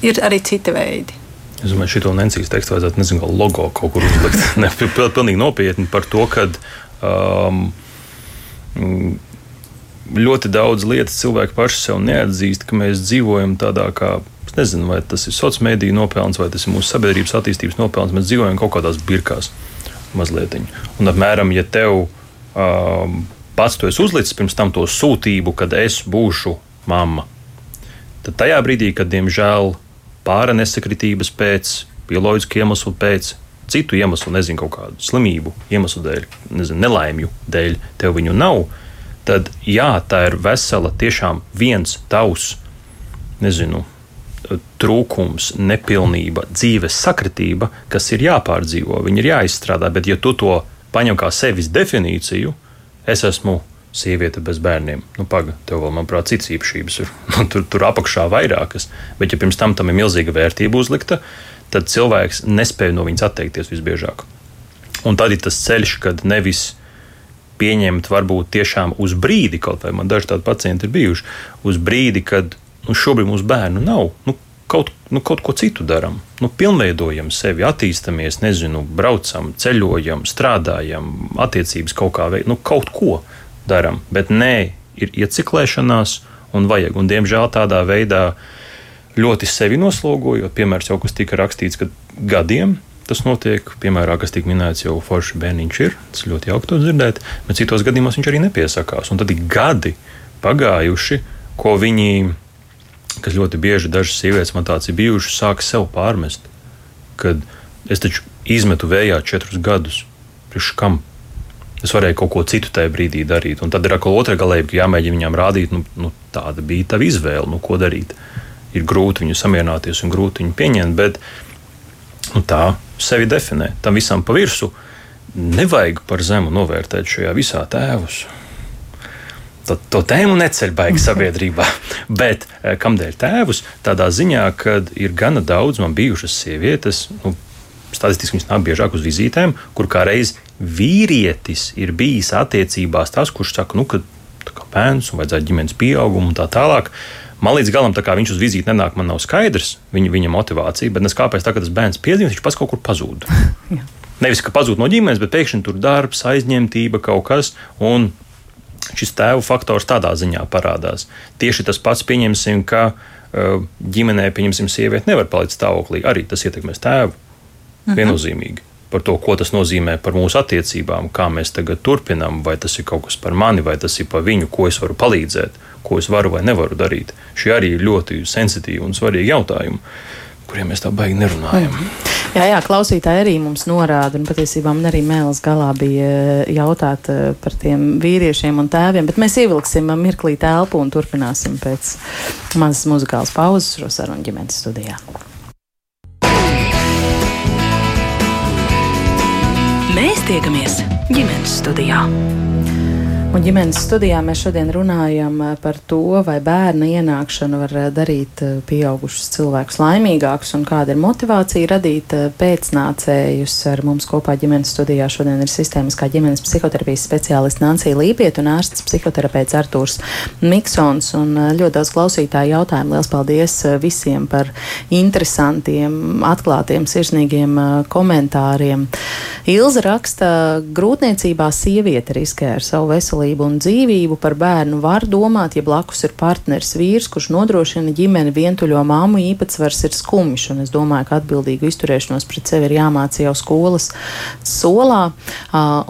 ir arī citi veidi. Es domāju, šito Nencijas tekstu vajadzētu, nezinu, kā logo kaut kur uzlikt. <laughs> ne, pilnīgi nopietni par to, ka um, ļoti daudz lietas cilvēki paši sev neatzīst, ka mēs dzīvojam tādā kā Es nezinu, vai tas ir sociālās mediju nopelns, vai tas ir mūsu sabiedrības attīstības nopelns. Mēs dzīvojam kaut kādās birkās mazliet. Un, apmēram, ja tev um, pats to esi uzlicis pirms tam to sūtību, kad es būšu mamma, tad tajā brīdī, kad diemžēl pāra nesakritības pēc, bioloģisku iemeslu pēc, citu iemeslu, nezinu, kaut kādu slimību iemeslu dēļ, nezinu, nelaimju dēļ, tev viņu nav, tad jā, tā ir vesela, tiešām viens tavs, nezinu, trūkums, nepilnība, dzīves sakritība, kas ir jāpārdzīvo, viņi ir jāizstrādā. Bet, ja tu to paņem kā sevis definīciju, es esmu sieviete bez bērniem. Nu, Pagaidām, tev vēl, manuprāt, citas īpašības ir. <laughs> Tur, tur apakšā vairākas, bet, ja pirms tam tam ir milzīga vērtība uzlikta, tad cilvēks nespēja no viņas atteikties visbiežāk. Un tad ir tas ceļš, kad nevis pieņemt, varbūt tiešām uz brīdi, kaut vai man daži tādi pacienti ir bijuši, uz brīdi, kad nu, šobrīd mums bērnu nav. Nu, kaut, nu, kaut ko citu darām. Nu, pilnveidojam sevi, attīstāmies, nezinu, braucam, ceļojam, strādājam, attiecības kaut kā veidā, nu, kaut ko darām. Bet nē, ir ieciklēšanās un vajag. Un, diemžēl tādā veidā ļoti sevi noslogojot, piemēram, jau kas tika rakstīts, ka gadiem tas notiek. Piemēram, kas tika minēts, jau forši bērniņš ir. Tas ļoti jauki to dzirdēt, bet citos gadījumos viņš arī nepiesakās. Un tad ir gadi pagājuši, ko viņi, kas ļoti bieži dažas sievietes man tāds ir bijušas, sāk sev pārmest. Kad es taču izmetu vējā četrus gadus. Priekš kam? Es varēju kaut ko citu tajā brīdī darīt. Un tad ir atkal otrā galējība, ka jāmēģina viņām rādīt, nu, nu, tāda bija tava izvēle, nu, ko darīt. Ir grūti viņu samierināties un grūti viņu pieņemt, bet nu, tā sevi definē. Tam visam pa virsmu nevajag par zemu novērtēt šajā visā tēvus. To, to tēmu neceļ baigi <laughs> sabiedrībā. Bet eh, kādēļ tēvus? Tādā ziņā, ka ir gana daudz man bijušas sievietes, nu, statistiski viņas nāk biežāk uz vizītēm, kur kādreiz vīrietis ir bijis attiecībās tas, kurš saka, nu, ka bērns un vajadzētu ģimenes pieaugumu un tā tālāk. Man līdz galam viņš uz vizīti nenāk, man nav skaidrs viņa, viņa motivācija, bet es kāpēc tā, tas bērns piedzimst, viņš pats kaut kur pazūd. <laughs> Nevis, ka pazūd no ģimenes, bet pēkšņi tur darbs, aizņemtība, kaut kas. Un šis tēvu faktors tādā ziņā parādās. Tieši tas pats pieņemsim, ka uh, ģimenē, pieņemsim, sieviete nevar palikt stāvoklī. Arī tas ietekmēs tēvu. Mhm. Viennozīmīgi par to, ko tas nozīmē par mūsu attiecībām, kā mēs tagad turpinām, vai tas ir kaut kas par mani, vai tas ir par viņu, ko es varu palīdzēt ko es varu vai nevaru darīt. Šie arī ir ļoti sensitīvi un svarīgi jautājumi kuriem mēs tā baigi nerunājam. Mm. Jā, jā, klausītāji arī mums norāda, un patiesībā man arī mēls galā bija eh, jautāt eh, par tiem vīriešiem un tēviem, bet mēs ievilksim mirklī telpu un turpināsim pēc mazas muzikālas pauzes šo sarunu ģimenes studijā. Mēs tiekamies ģimenes studijā. Un ģimenes studijā mēs šodien runājam eh, par to, vai bērna ienākšana var eh, darīt eh, pieaugušus cilvēkus laimīgākus un kāda ir motivācija radīt pēcnācējus. Ar mums kopā ģimenes studijā šodien ir sistēmiskā ģimenes psihoterapijas speciālists Nancija Līpiet un ārsts psihoterapeits Artūrs Miksons. Un ļoti daudz klausītāju jautājumu. Liels paldies visiem par interesantiem, atklātiem, sirsnīgiem komentāriem. Ilza raksta, grūtniecībā sieviete riskē ar savu veselību veselību un dzīvību par bērnu var domāt, ja blakus ir partneris vīrs, kurš nodrošina ģimeni vientuļo māmu īpatsvars ir skumjš. Un es domāju, ka atbildīgu izturēšanos pret sevi ir jāmāca jau skolas solā.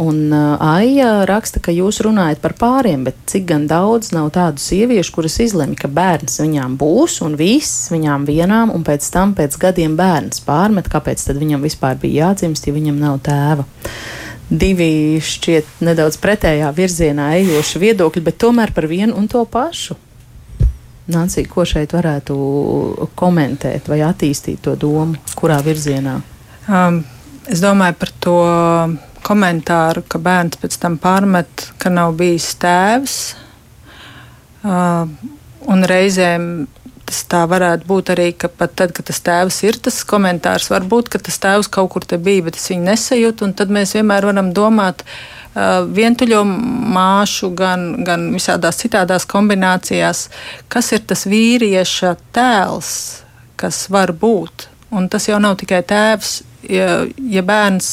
Un Aija raksta, ka jūs runājat par pāriem, bet cik gan daudz nav tādu sieviešu, kuras izlemj, ka bērns viņām būs un viss viņām vienām, un pēc tam pēc gadiem bērns pārmet, kāpēc tad viņam vispār bija jādzimst, ja viņam nav tēva divi šķiet nedaudz pretējā virzienā ejoši viedokļi, bet tomēr par vienu un to pašu. Nācija, ko šeit varētu komentēt vai attīstīt to domu, kurā virzienā? Um, es domāju par to komentāru, ka bērns pēc tam pārmet, ka nav bijis tēvs. Uh, un reizēm tas tā varētu būt arī, ka pat tad, kad tas tēvs ir, tas komentārs var būt, ka tas tēvs kaut kur te bija, bet es viņu nesajūtu, un tad mēs vienmēr varam domāt, uh, vientuļo māšu, gan, gan visādās citādās kombinācijās, kas ir tas vīrieša tēls, kas var būt. Un tas jau nav tikai tēvs, ja, ja bērns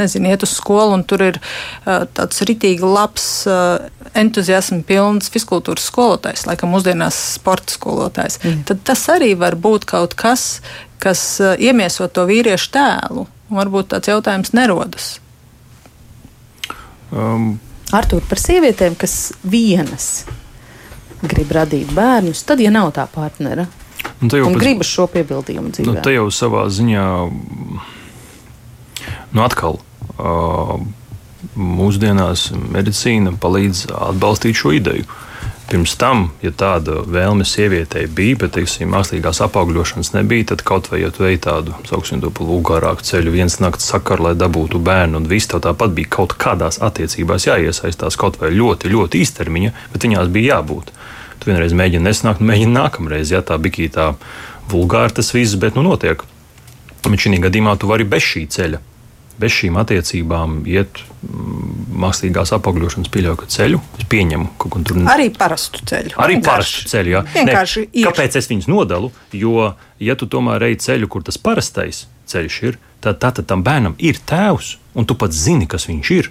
nezinu, iet uz skolu un tur ir tāds ritīgi labs, entuziasma pilns fiskultūras skolotājs, laikam mūsdienās sporta skolotājs, mm. tad tas arī var būt kaut kas, kas iemieso to vīriešu tēlu. Varbūt tāds jautājums nerodas. Um. Artur, par sievietēm, kas vienas grib radīt bērnus, tad, ja nav tā partnera, Un, un pēc, gribas šo piebildījumu dzīvē. Nu, te jau savā ziņā, nu atkal, uh, mūsdienās medicīna palīdz atbalstīt šo ideju. pirms tam, ja tāda vēlme sievietei bija, bet, teiksim, mākslīgās apaugļošanas nebija, tad kaut vai, ja tu ej tādu, sauksim to lūgārāku ceļu, viens nakts sakaru, lai dabūtu bērnu, un viss tev tāpat bija kaut kādās attiecībās jāiesaistās, kaut vai ļoti, ļoti īstermiņa, bet viņās bija jābūt. Tu vienreiz mēģini nesnākt, mēģini nākamreiz, ja tā bija tā vulgāri tas viss, bet nu notiek. Bet šī gadījumā tu vari bez šī ceļa bez šīm attiecībām iet mm, mākslīgās apaugļošanas pieļauju ceļu. Es pieņemu, ka tur arī parastu ceļu. Arī vienkārši, parastu ceļu, jā. Vienkārši ne, kāpēc es viņus nodalu? Jo, ja tu tomēr ej ceļu, kur tas parastais ceļš ir, tad, tad, tad tam bērnam ir tēvs, un tu pats zini, kas viņš ir.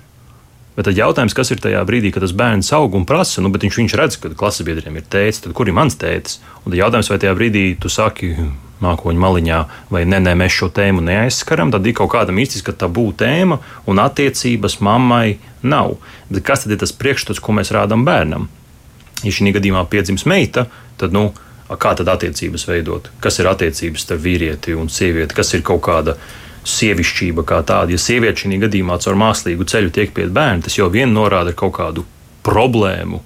Bet tad jautājums, kas ir tajā brīdī, kad tas bērns aug un prasa, nu, bet viņš, viņš redz, ka klases biedriem ir tēvs, tad kur ir mans tēvs? Un tad jautājums, vai tajā brīdī tu saki, mākoņu maliņā, vai nē, nē, mēs šo tēmu neaizskaram, tad ir kaut kāda mistiska tabū tēma, un attiecības mammai nav. Bet kas tad ir tas priekšstats, ko mēs rādām bērnam? Ja šī gadījumā piedzimst meita, tad, nu, kā tad attiecības veidot? Kas ir attiecības starp vīrieti un sievieti? Kas ir kaut kāda sievišķība kā tāda? Ja sieviete šī gadījumā caur mākslīgu ceļu tiek pie bērna, tas jau vien norāda kaut kādu problēmu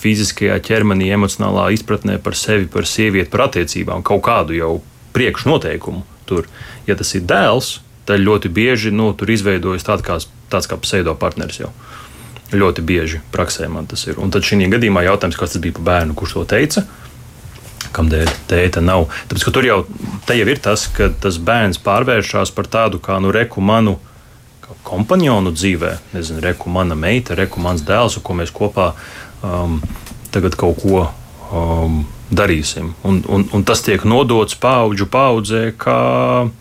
fiziskajā ķermenī, emocionālā izpratnē par sevi, par sievieti, par attiecībām, kaut kādu jau priekšnoteikumu tur. Ja tas ir dēls, tad ļoti bieži nu, tur izveidojas tād kā, tāds kā pseido partneris jau. Ļoti bieži praksē man tas ir. Un tad šī gadījumā jautājums, kas tas bija par bērnu, kurš to teica, kādēļ tēta nav. Tāpēc, ka tur jau, jau ir tas, ka tas bērns pārvēršas par tādu kā nu reku manu kompanionu dzīvē, nezinu, reku mana meita, reku mans dēls, ko mēs kopā um, tagad kaut ko um, darīsim. Un, un, un tas tiek nodots paudžu paudzē kā uh,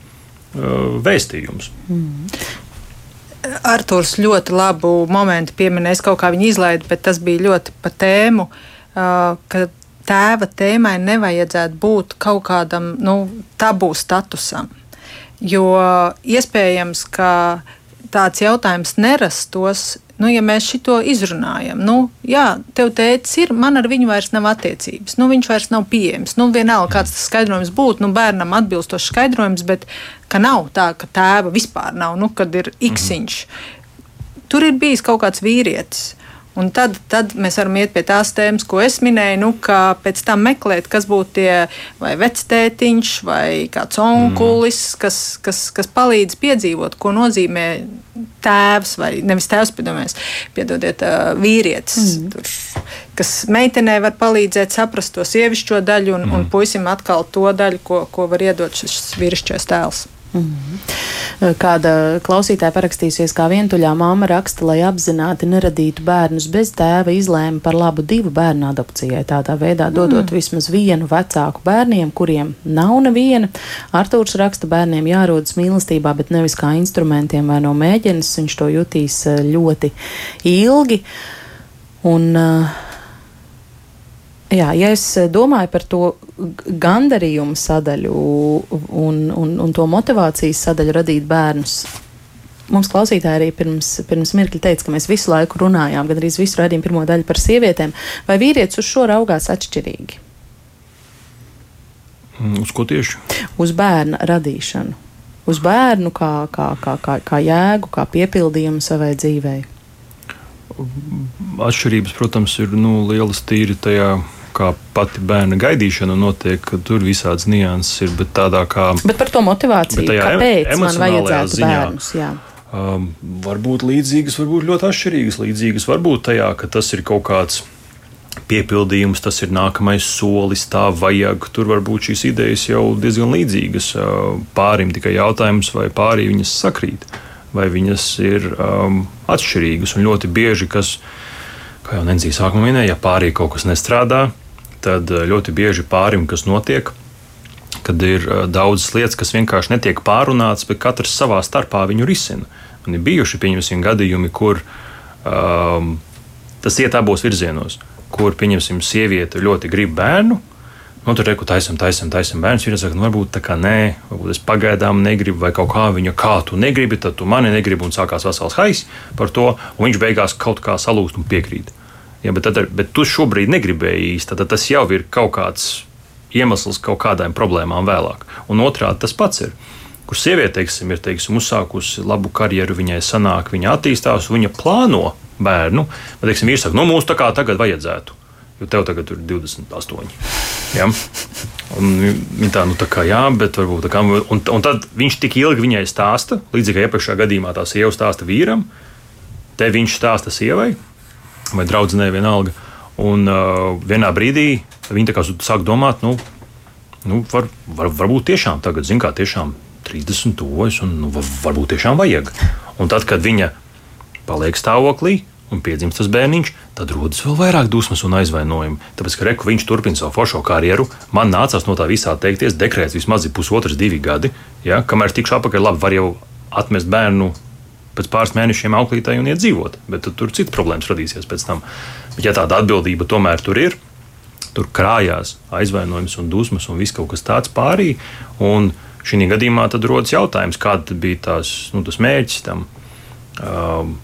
vēstījums. Mm. Arthurs ļoti labu momentu pieminēs, kaut kā viņa izlaida, bet tas bija ļoti pa tēmu, uh, ka tēva tēmai nevajadzētu būt kaut kādam nu, tabū statusam. Jo iespējams, ka tāds jautājums nerastos nu, ja mēs šito izrunājam, nu, jā, tev tēvs ir, man ar viņu vairs nav attiecības, nu, viņš vairs nav pieejams. Nu, vienalga, kāds tas skaidrojums būtu, nu, bērnam atbilstošs skaidrojums, bet ka nav tā, ka tēva vispār nav, nu, kad ir iksiņš. Mhm. Tur ir bijis kaut kāds vīrietis. Un tad, tad mēs varam iet pie tās tēmas, ko es minēju, nu, kā pēc tam meklēt, kas būtu tie vai vectētiņš vai kāds onkulis, mm. kas, kas, kas palīdz piedzīvot, ko nozīmē tēvs vai nevis tēvs, piedomājies, piedodiet, vīrietis. Mm. Tur, kas meitenei var palīdzēt saprast to sievišķo daļu un, mm. un puisim atkal to daļu, ko, ko var iedot šis vīrišķais tēls. Mm. Kāda klausītāja parakstīsies, kā vientuļā māma raksta, lai apzināti neradītu bērnus bez tēva, izlēma par labu divu bērnu adopcijai. Tādā veidā dodot mm. vismaz vienu vecāku bērniem, kuriem nav neviena. Artūrs raksta, bērniem jārodas mīlestībā, bet nevis kā instrumentiem vai no mēģines. Viņš to jutīs eh, ļoti ilgi. Un, uh, Jā, ja es domāju par to gandarījumu sadaļu un, un, un to motivācijas sadaļu radīt bērnus, mums klausītāji arī pirms, pirms mirkļa teica, ka mēs visu laiku runājām, gan arī visu raidījumu pirmo daļu par sievietēm. Vai vīrietis uz šo raugās atšķirīgi? Mm, uz ko tieši? Uz bērna radīšanu. Uz bērnu kā, kā, kā, kā, kā jēgu, kā piepildījumu savai dzīvei. Atšķirības, protams, ir nu, lielas tīri tajā kā pati bērna gaidīšana notiek, tur visādas nianses ir. Bet, kā, bet par to motivāciju, kāpēc man vajadzētu ziņā, bērnus? Jā. Um, varbūt līdzīgas, varbūt ļoti atšķirīgas. Līdzīgas varbūt tajā, ka tas ir kaut kāds piepildījums, tas ir nākamais solis, tā vajag. Tur varbūt šīs idejas jau diezgan līdzīgas. Uh, pārim tikai jautājums, vai pārī viņas sakrīt, vai viņas ir um, atšķirīgas. Un ļoti bieži, kas, kā jau Nenzija sākumā minēja, ja pārī kaut kas nestrādā, tad eh, ļoti bieži pārim, kas notiek, kad ir eh, daudzas lietas, kas vienkārši netiek pārunātas, bet katrs savā starpā viņu risina. Un ir bijuši pieņemsim gadījumi, kur um, tas iet abos virzienos, kur pieņemsim sieviete ļoti grib bērnu. Nu, tur reku taisam, taisam, taisam bērns. Viņa saka, nu, varbūt tā kā nē, varbūt es pagaidām negribu, vai kaut kā viņa, kā tu negribi, tad tu mani negribi, un sākās vesels haiss par to, un viņš beigās kaut kā salūst un piekrīt. Ja, bet, tad, bet tu šobrīd negribēji īsti, tad tas jau ir kaut kāds iemesls kaut kādām problēmām vēlāk. Un otrādi tas pats ir. Kur sieviete teiksim, ir teiksim, uzsākusi labu karjeru, viņai sanāk, viņa attīstās, viņa plāno bērnu. Bet, teiksim, vīrs saka, nu, mums tā kā tagad vajadzētu. jo tev tagad ir 28. Ja? Un viņa tā, nu, tā kā jā, bet varbūt tā kā. Un, un tad viņš tik ilgi viņai stāsta, līdzīgi kā iepriekšējā gadījumā tā sieva stāsta vīram, te viņš stāsta sievai vai draudzenei vienalga. Un uh, vienā brīdī viņi sāk domāt, nu, nu var, var, varbūt tiešām tagad, zin kā, tiešām 30 tuvojas, un nu, varbūt tiešām vajag. Un tad, kad viņa paliek stāvoklī, un piedzimst tas bērniņš, tad rodas vēl vairāk dusmas un aizvainojumu. Tāpēc, ka reku viņš turpina savu foršo karjeru, man nācās no tā visā teikties, dekrēts vismaz ir pusotrs, divi gadi. Ja? Kamēr tikšu apakaļ, labi, var jau atmest bērnu pēc pāris mēnešiem auklītē un iet dzīvot, bet tur citas problēmas radīsies pēc tam. Bet, ja tāda atbildība tomēr tur ir, tur krājās aizvainojums un dusmas un viss kaut kas tāds pārī. Šī gadījumā tad rodas jautājums, kāda bija tās, nu, tas mērķis tam. Um,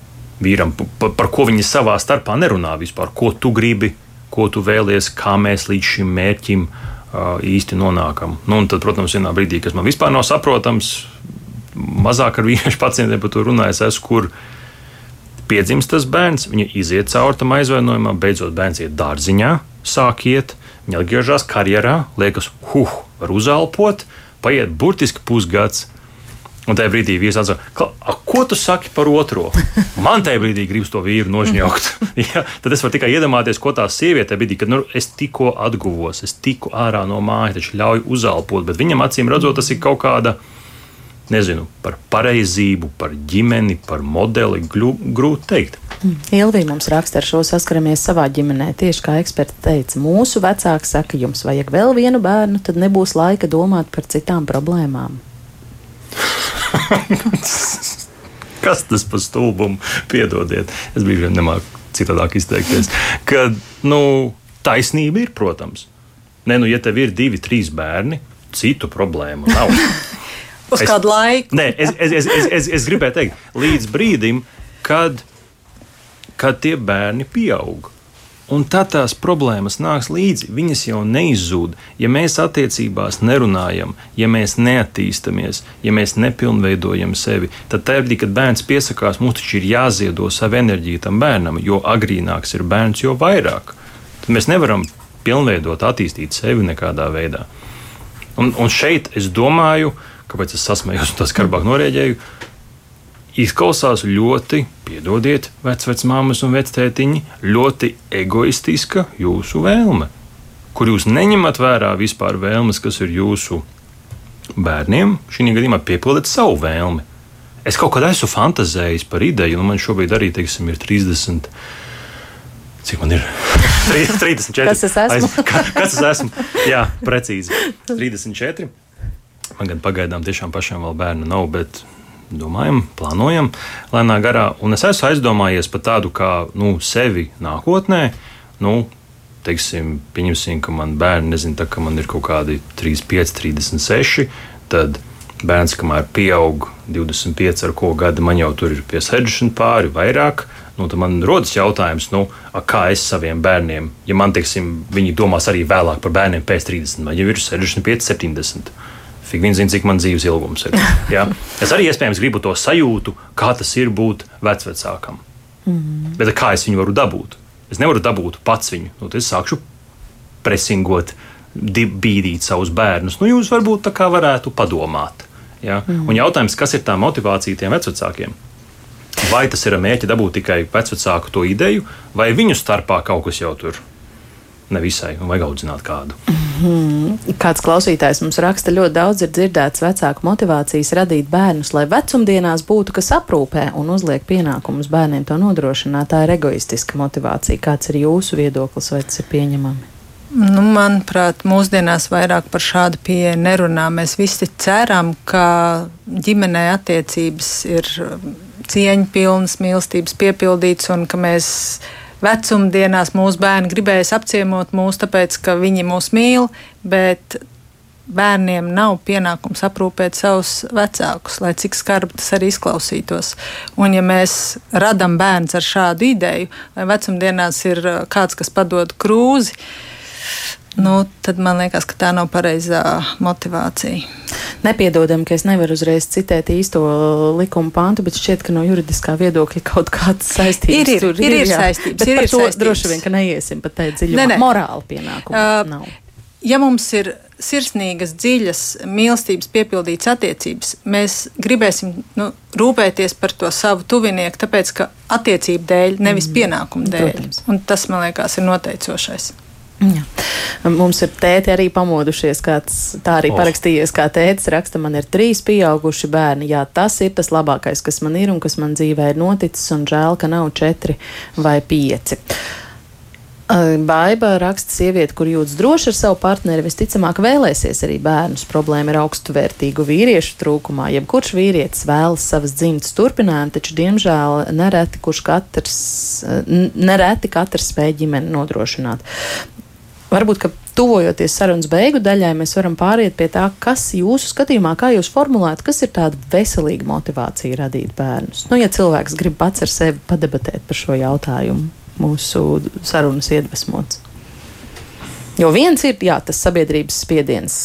vīram, par, par ko viņi savā starpā nerunā vispār, ko tu gribi, ko tu vēlies, kā mēs līdz šim mērķim uh, īsti nonākam. Nu, tad, protams, vienā brīdī, kas man vispār nav saprotams, mazāk ar vīriešu pacientiem par to runājis, es kur piedzimst tas bērns, viņa iziet cauri tam aizvainojumam, beidzot bērns iet dārziņā, sāk iet, viņa atgriežas karjerā, liekas, huh, var uzelpot, paiet burtiski pusgads Un tajā brīdī vīrs atzina, ko tu saki par otro? <laughs> Man tajā brīdī gribas to vīru nožņaukt. <laughs> ja, tad es varu tikai iedomāties, ko tā sieviete brīdī, kad nu, es tikko atguvos, es tiku ārā no mājas, taču ļauj uzelpot. Bet viņam acīm redzot, tas ir kaut kāda. Nezinu par pareizību, par ģimeni, par modeli. Grūti teikt. Mm. Ilvija mums raksta, ar šo saskaramies savā ģimenē. Tieši kā eksperti teica, mūsu vecāki saka, jums vajag vēl vienu bērnu, tad nebūs laika domāt par citām problēmām. <laughs> Kas tas par stulbumu? Piedodiet, es biju nemāku citādāk izteikties. Ka, nu, taisnība ir, protams. Nē, nu, ja tev ir divi, trīs bērni, citu problēmu nav. <laughs> Uz es, kādu laiku? Nē, es, es, es, es, es, es gribēju teikt, līdz brīdim, kad, kad tie bērni pieaug. Un tad tās problēmas nāks līdzi. Viņas jau neizzūd. Ja mēs attiecībās nerunājam, ja mēs neattīstāmies, ja mēs nepilnveidojam sevi, tad tajā brīdī, kad bērns piesakās, mums taču ir jāziedo savu enerģiju tam bērnam. Jo agrīnāks ir bērns, jo vairāk. Tad mēs nevaram pilnveidot, attīstīt sevi nekādā veidā. Un, un šeit es domāju, kāpēc es sasmējos un tā skarbāk norēģēju izklausās ļoti, piedodiet, vecmāmas un vectētiņi, ļoti egoistiska jūsu vēlme, kur jūs neņemat vērā vispār vēlmes, kas ir jūsu bērniem. Šī gadījumā piepildiet savu vēlmi. Es kaut kad esmu fantāzējis par ideju, un man šobrīd arī teiksim, ir 30. Cik man ir? <laughs> 34. Kas es esmu? Aiz, ka, kas es esmu? Jā, precīzi. 34. Man gan pagaidām tiešām pašam vēl bērnu nav, bet domājam, plānojam lēnā garā. Un es esmu aizdomājies par tādu kā nu, sevi nākotnē. Nu, teiksim, pieņemsim, ka man bērni, nezinu, tā, ka man ir kaut kādi 35, 36, tad bērns, kamēr pieaug 25 ar ko gadu, man jau tur ir pie 60 pāri vairāk. Nu, tad man rodas jautājums, nu, kā es saviem bērniem, ja man, teiksim, viņi domās arī vēlāk par bērniem pēc 30, vai jau ir 65, 70 Fik viens zina, cik man dzīves ilgums ir. <laughs> Ja? Es arī iespējams gribu to sajūtu, kā tas ir būt vecvecākam. Mm -hmm. Bet kā es viņu varu dabūt? Es nevaru dabūt pats viņu. Nu, es sākšu presingot, bīdīt savus bērnus. Nu, jūs varbūt tā kā varētu padomāt. Ja? Mm -hmm. Un jautājums, kas ir tā motivācija tiem vecākiem? Vai tas ir mērķi dabūt tikai vecāku to ideju, vai viņu starpā kaut kas jau tur nevisai, un vajag audzināt kādu? Hmm. <laughs> Kāds klausītājs mums raksta, ļoti daudz ir dzirdēts vecāku motivācijas radīt bērnus, lai vecumdienās būtu kas aprūpē un uzliek pienākumus bērniem to nodrošināt. Tā ir egoistiska motivācija. Kāds ir jūsu viedoklis, vai tas ir pieņemami? Nu, manuprāt, mūsdienās vairāk par šādu pieeju nerunā. Mēs visi ceram, ka ģimenē attiecības ir cieņpilnas, mīlestības piepildītas un ka mēs vecumdienās mūsu bērni gribēs apciemot mūs, tāpēc ka viņi mūs mīl, bet bērniem nav pienākums aprūpēt savus vecākus, lai cik skarbi tas arī izklausītos. Un, ja mēs radām bērns ar šādu ideju, vai vecumdienās ir uh, kāds, kas padod krūzi, nu, tad man liekas, ka tā nav pareizā motivācija. Nepiedodam, ka es nevaru uzreiz citēt īsto likuma pantu, bet šķiet, ka no juridiskā viedokļa kaut kāds saistības ir. Ir, ir, ir, jā. saistības. Bet Ir, ir to saistības. droši vien, ka neiesim pat tādā dziļumā. Morāli pienākumu Uh, nav. ja mums ir sirsnīgas, dziļas mīlestības, piepildītas attiecības, mēs gribēsim nu, rūpēties par to savu tuvinieku, tāpēc ka attiecību dēļ, nevis pienākumu dēļ. Protams. Un tas, man liekas, ir noteicošais. Jā. Mums ir tēti arī pamodušies, kāds tā arī Oh. parakstījies, kā tētis raksta, man ir trīs pieauguši bērni. Jā, tas ir tas labākais, kas man ir un kas man dzīvē ir noticis, un žēl, ka nav četri vai pieci. Baiba raksta, sieviete, kur jūtas droši ar savu partneri, visticamāk vēlēsies arī bērnus. Problēma ir augstuvērtīgu vīriešu trūkumā. Jebkurš vīrietis vēlas savas dzimtas turpinājumu, taču, diemžēl, nereti, kurš katrs, nereti katrs spēj ģimeni nodrošināt. Varbūt, ka tuvojoties sarunas beigu daļai, mēs varam pāriet pie tā, kas jūsu skatījumā, kā jūs formulējat, kas ir tāda veselīga motivācija radīt bērnus. Nu, ja cilvēks grib pats ar sevi padebatēt par šo jautājumu, mūsu sarunas iedvesmots. Jo viens ir jā, tas sabiedrības spiediens.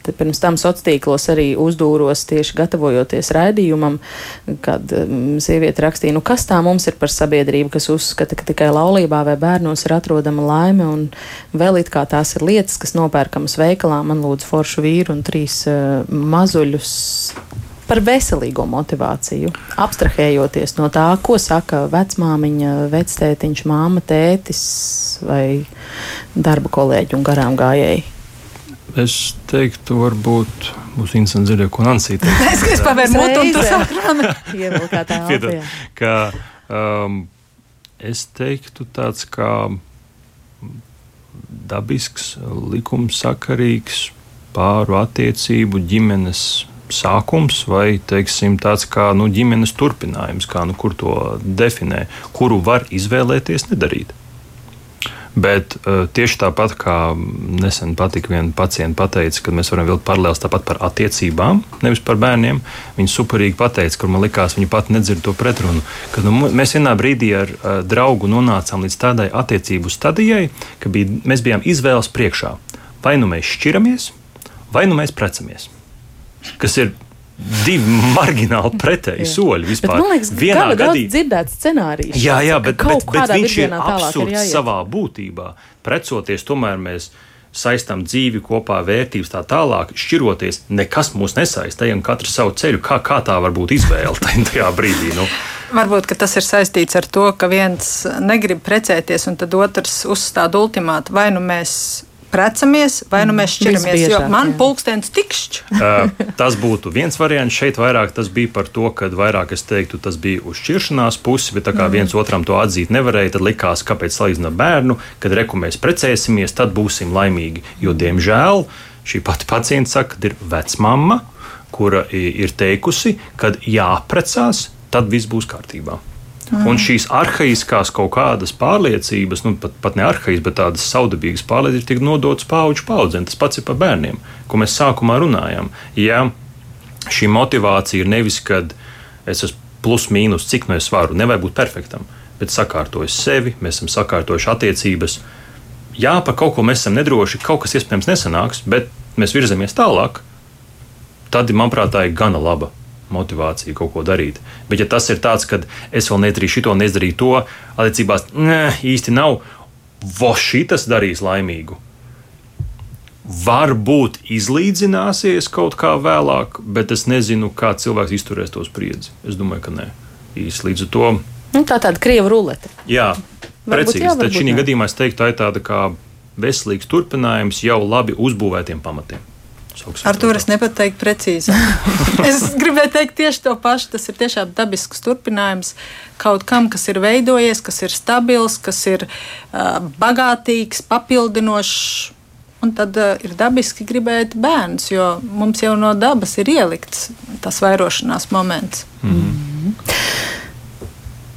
Te pirms tam sociālos tīklos arī uzdūros tieši gatavojoties raidījumam, kad um, sieviete rakstīja, nu kas tā mums ir par sabiedrību, kas uzskata, ka tikai laulībā vai bērnos ir atrodama laime, un vēl it kā tās ir lietas, kas nopērkamas veikalā. Man lūdzu foršu vīru un trīs uh, mazuļus par veselīgo motivāciju, abstrahējoties no tā, ko saka vecmāmiņa, vectētiņš, māma, tētis vai darba kolēģi un garām gājēji. Es teiktu, varbūt būs interesanti dzirdēt, ko Nancija teiks. <laughs> Es gribēju pavērt mutu un tu Latvijā. ka, um, es teiktu, tāds kā dabisks, likumsakarīgs pāru attiecību ģimenes sākums vai teiksim, tāds kā nu, ģimenes turpinājums, kā, nu, kur to definē, kuru var izvēlēties nedarīt. Bet uh, tieši tāpat kā nesen patika viena pacienta pateica, ka mēs varam vilkt paralēlus tāpat par attiecībām, nevis par bērniem. Viņa superīgi pateica, kur man likās, viņa pat nedzird to pretrunu. Ka, nu, mēs vienā brīdī ar uh, draugu nonācām līdz tādai attiecību stadijai, ka bija, mēs bijām izvēles priekšā. Vai nu mēs šķiramies, vai nu mēs precamies. Kas ir divi margināli pretēji soļi Bet, vispār. man liekas, Vienā ka daudz gadī- dzirdēts scenārijs. Jā, jā, ka bet, kaut bet, bet viņš ir ir absurds jāiet. savā būtībā. Precoties, tomēr mēs saistām dzīvi kopā, vērtības tā tālāk, šķiroties. Nekas mūs nesaista, ejam katru savu ceļu. Kā, kā tā var būt izvēle tajā brīdī? Nu, Varbūt ka tas ir saistīts ar to, ka viens negrib precēties, un tad otrs uzstāda ultimātu. Vai nu mēs precamies, vai nu mēs šķiramies. Jo Visbiežāk, man jā. pulkstenis tikšķi. Uh, <laughs> tas būtu viens variants. Šeit vairāk tas bija par to, ka vairāk es teiktu, tas bija uz šķiršanās pusi, bet tā kā viens otram to atzīt nevarēja, tad likās, kāpēc salīdzināt bērnu, kad reku mēs precēsimies, tad būsim laimīgi. Jo, diemžēl, šī pati pacienta saka, ka ir vecmama, kura ir teikusi, ka jāprecās, tad viss būs kārtībā. Un šīs arhaiskās kaut kādas pārliecības, nu, pat, pat ne arhaiskās, bet tādas saudabīgas pārliecības, tiek nodotas paudžu paudzēm. Tas pats ir par bērniem, ko mēs sākumā runājām. Ja šī motivācija ir nevis, kad es esmu plus mīnus, cik no es varu, nevajag būt perfektam, bet sakārtoju sevi, mēs esam sakārtojuši attiecības. Jā, par kaut ko mēs esam nedroši, kaut kas iespējams nesanāks, bet mēs virzamies tālāk. Tad, manuprāt, tā ir gana laba motivācija kaut ko darīt. Bet, ja tas ir tāds, ka es vēl nedarīju šo, nedarīju to, attiecībās ne, īsti nav, voši tas darīs laimīgu. Varbūt izlīdzināsies kaut kā vēlāk, bet es nezinu, kā cilvēks izturēs to spriedzi. Es domāju, ka nē. Īsti līdz to Nu, tā tāda krieva rulete. Jā, Varbūt precīzi. jā, varbūt šī nē. gadījumā es teiktu, tā ir tāda kā veselīgs turpinājums jau labi uzbūvētiem pamatiem. Ar to es nepat teiktu precīzi. <laughs> es gribēju teikt tieši to pašu. Tas ir tiešām dabisks turpinājums kaut kam, kas ir veidojies, kas ir stabils, kas ir uh, bagātīgs, papildinošs. Un tad uh, ir dabiski gribēt bērns, jo mums jau no dabas ir ielikts tas vairošanās moments.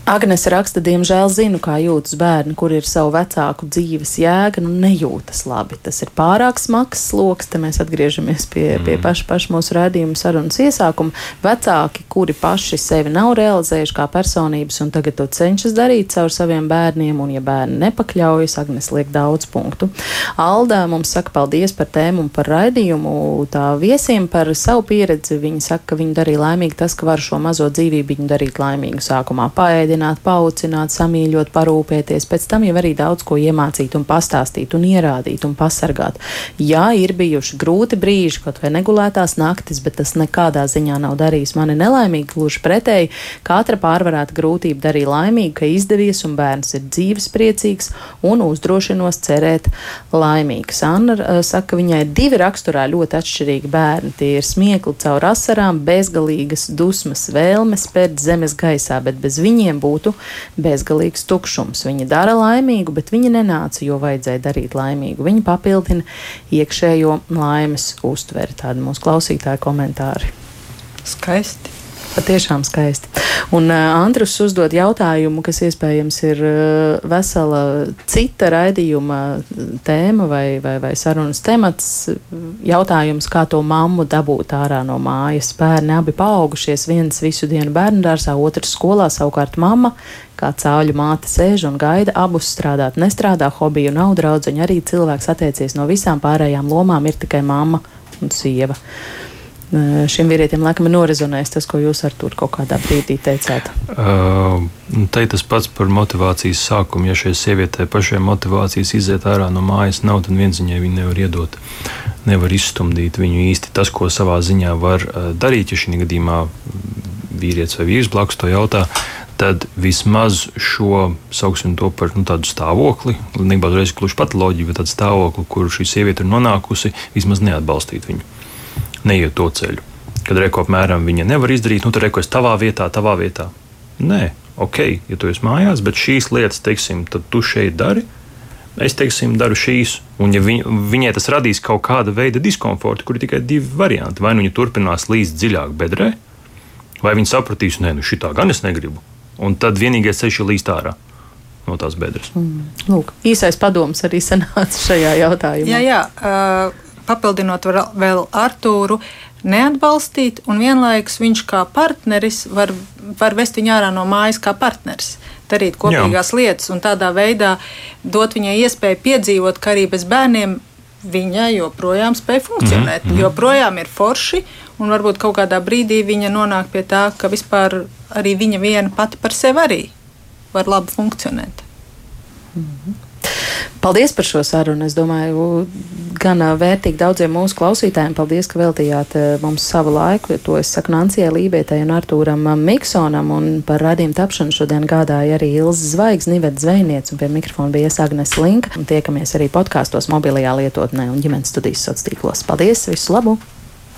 Agnese raksta, diemžēl zinu, kā jūtas bērni, kur ir savu vecāku dzīves jēga, nu nejūtas labi. Tas ir pārāk smags sloks, te mēs atgriežamies pie, mm. pie paša, paša mūsu rādījuma sarunas iesākuma. Vecāki, kuri paši sevi nav realizējuši kā personības un tagad to cenšas darīt caur saviem bērniem, un ja bērni nepakļaujas, Agnese liek daudz punktu. Alda mums saka paldies par tēmu un par raidījumu. Tā viesiem par savu pieredzi viņa saka, ka viņu darīja laimīgi tas, ka var šo mazo dzīvību darīt laimīgu sākumā. Paēdi papildināt, paucināt, samīļot, parūpēties, pēc tam jau arī daudz ko iemācīt un pastāstīt un ierādīt un pasargāt. Jā, ir bijuši grūti brīži, kaut vai negulētās naktis, bet tas nekādā ziņā nav darījis mani nelaimīgi, gluži pretēji. Katra pārvarēta grūtība darīja laimīgu, ka izdevies un bērns ir dzīves priecīgs un uzdrošinos cerēt laimīgs. Anna uh, saka, viņai ir divi raksturā ļoti atšķirīgi bērni. Tie ir smiekli caur asarām, bezgalīgas dusmas, vēlmes pēc zemes gaisā, bet bez viņiem būtu bezgalīgs tukšums. Viņa dara laimīgu, bet viņa nenāca, jo vajadzēja darīt laimīgu. Viņa papildina iekšējo laimes uztveri. Tādi mūsu klausītāji komentāri. Skaisti. Patiešām skaisti. Un uh, Andrus uzdod jautājumu, kas iespējams ir uh, vesela cita raidījuma tēma vai, vai, vai sarunas temats. Jautājums, kā to mammu dabūt ārā no mājas. Bērni abi paaugušies, viens visu dienu bērnu dārzā, otrs skolā, savukārt mamma kā cāļu māte sēž un gaida, abus strādāt, nestrādā, hobiju nav draudzeņi, arī cilvēks attiecies no visām pārējām lomām, ir tikai mamma un sieva. Uh, šim vīrietim laikam ir norezonējis tas, ko jūs ar tur kaut kādā brīdī teicāt? Uh, te tas pats par motivācijas sākumu. Ja šai sievietei pašai motivācijas iziet ārā no mājas nav, tad viens viņai viņu nevar iedot. Nevar izstumdīt viņu īsti tas, ko savā ziņā var uh, darīt, ja šī gadījumā vīrietis vai vīrs blakus to jautā. Tad vismaz šo sauksim par nu, tādu stāvokli, nebūtu reizes gluži patoloģiju, bet tādu stāvokli, kur šī sieviete ir nonākusi, vismaz neatbalstīt viņu neiet to ceļu. Kad reko apmēram viņa nevar izdarīt, nu tad reko es tavā vietā, tavā vietā. Nē, ok, ja tu esi mājās, bet šīs lietas, teiksim, tad tu šeit dari. Es teiksim, daru šīs, un ja viņ, viņai tas radīs kaut kāda veida diskomfortu, kur ir tikai divi varianti. Vai nu viņa turpinās līst dziļāk bedrē, vai viņa sapratīs, nē, nu šitā gan es negribu. Un tad vienīgais ceļš ir līst ārā no tās bedres. Mm. Lūk, īsais padoms arī sanāca šajā jautājumā. Jā, jā. Uh papildinot vēl Artūru, neatbalstīt, un vienlaikus viņš kā partneris var, var vest viņu ārā no mājas kā partneris. Darīt kopīgās Jā. lietas un tādā veidā dot viņai iespēju piedzīvot, ka arī bez bērniem viņa joprojām spēj funkcionēt. Mm -hmm. Joprojām ir forši, un varbūt kaut kādā brīdī viņa nonāk pie tā, ka vispār arī viņa viena pati par sevi arī var labi funkcionēt. Mm -hmm. Paldies par šo sarunu. Es domāju, gan vērtīgi daudziem mūsu klausītājiem. Paldies, ka veltījāt mums savu laiku. To es saku Nancijai Lībietai un Artūram Miksonam. Un par radījumu tapšanu šodien gādāja arī Ilza Zvaigznes, Nivets Zvejniec, un pie mikrofona bija Agnes Linka. Un tiekamies arī podkāstos, mobilajā lietotnē un ģimenes studijas sociālos tīklos. Paldies! Visu labu!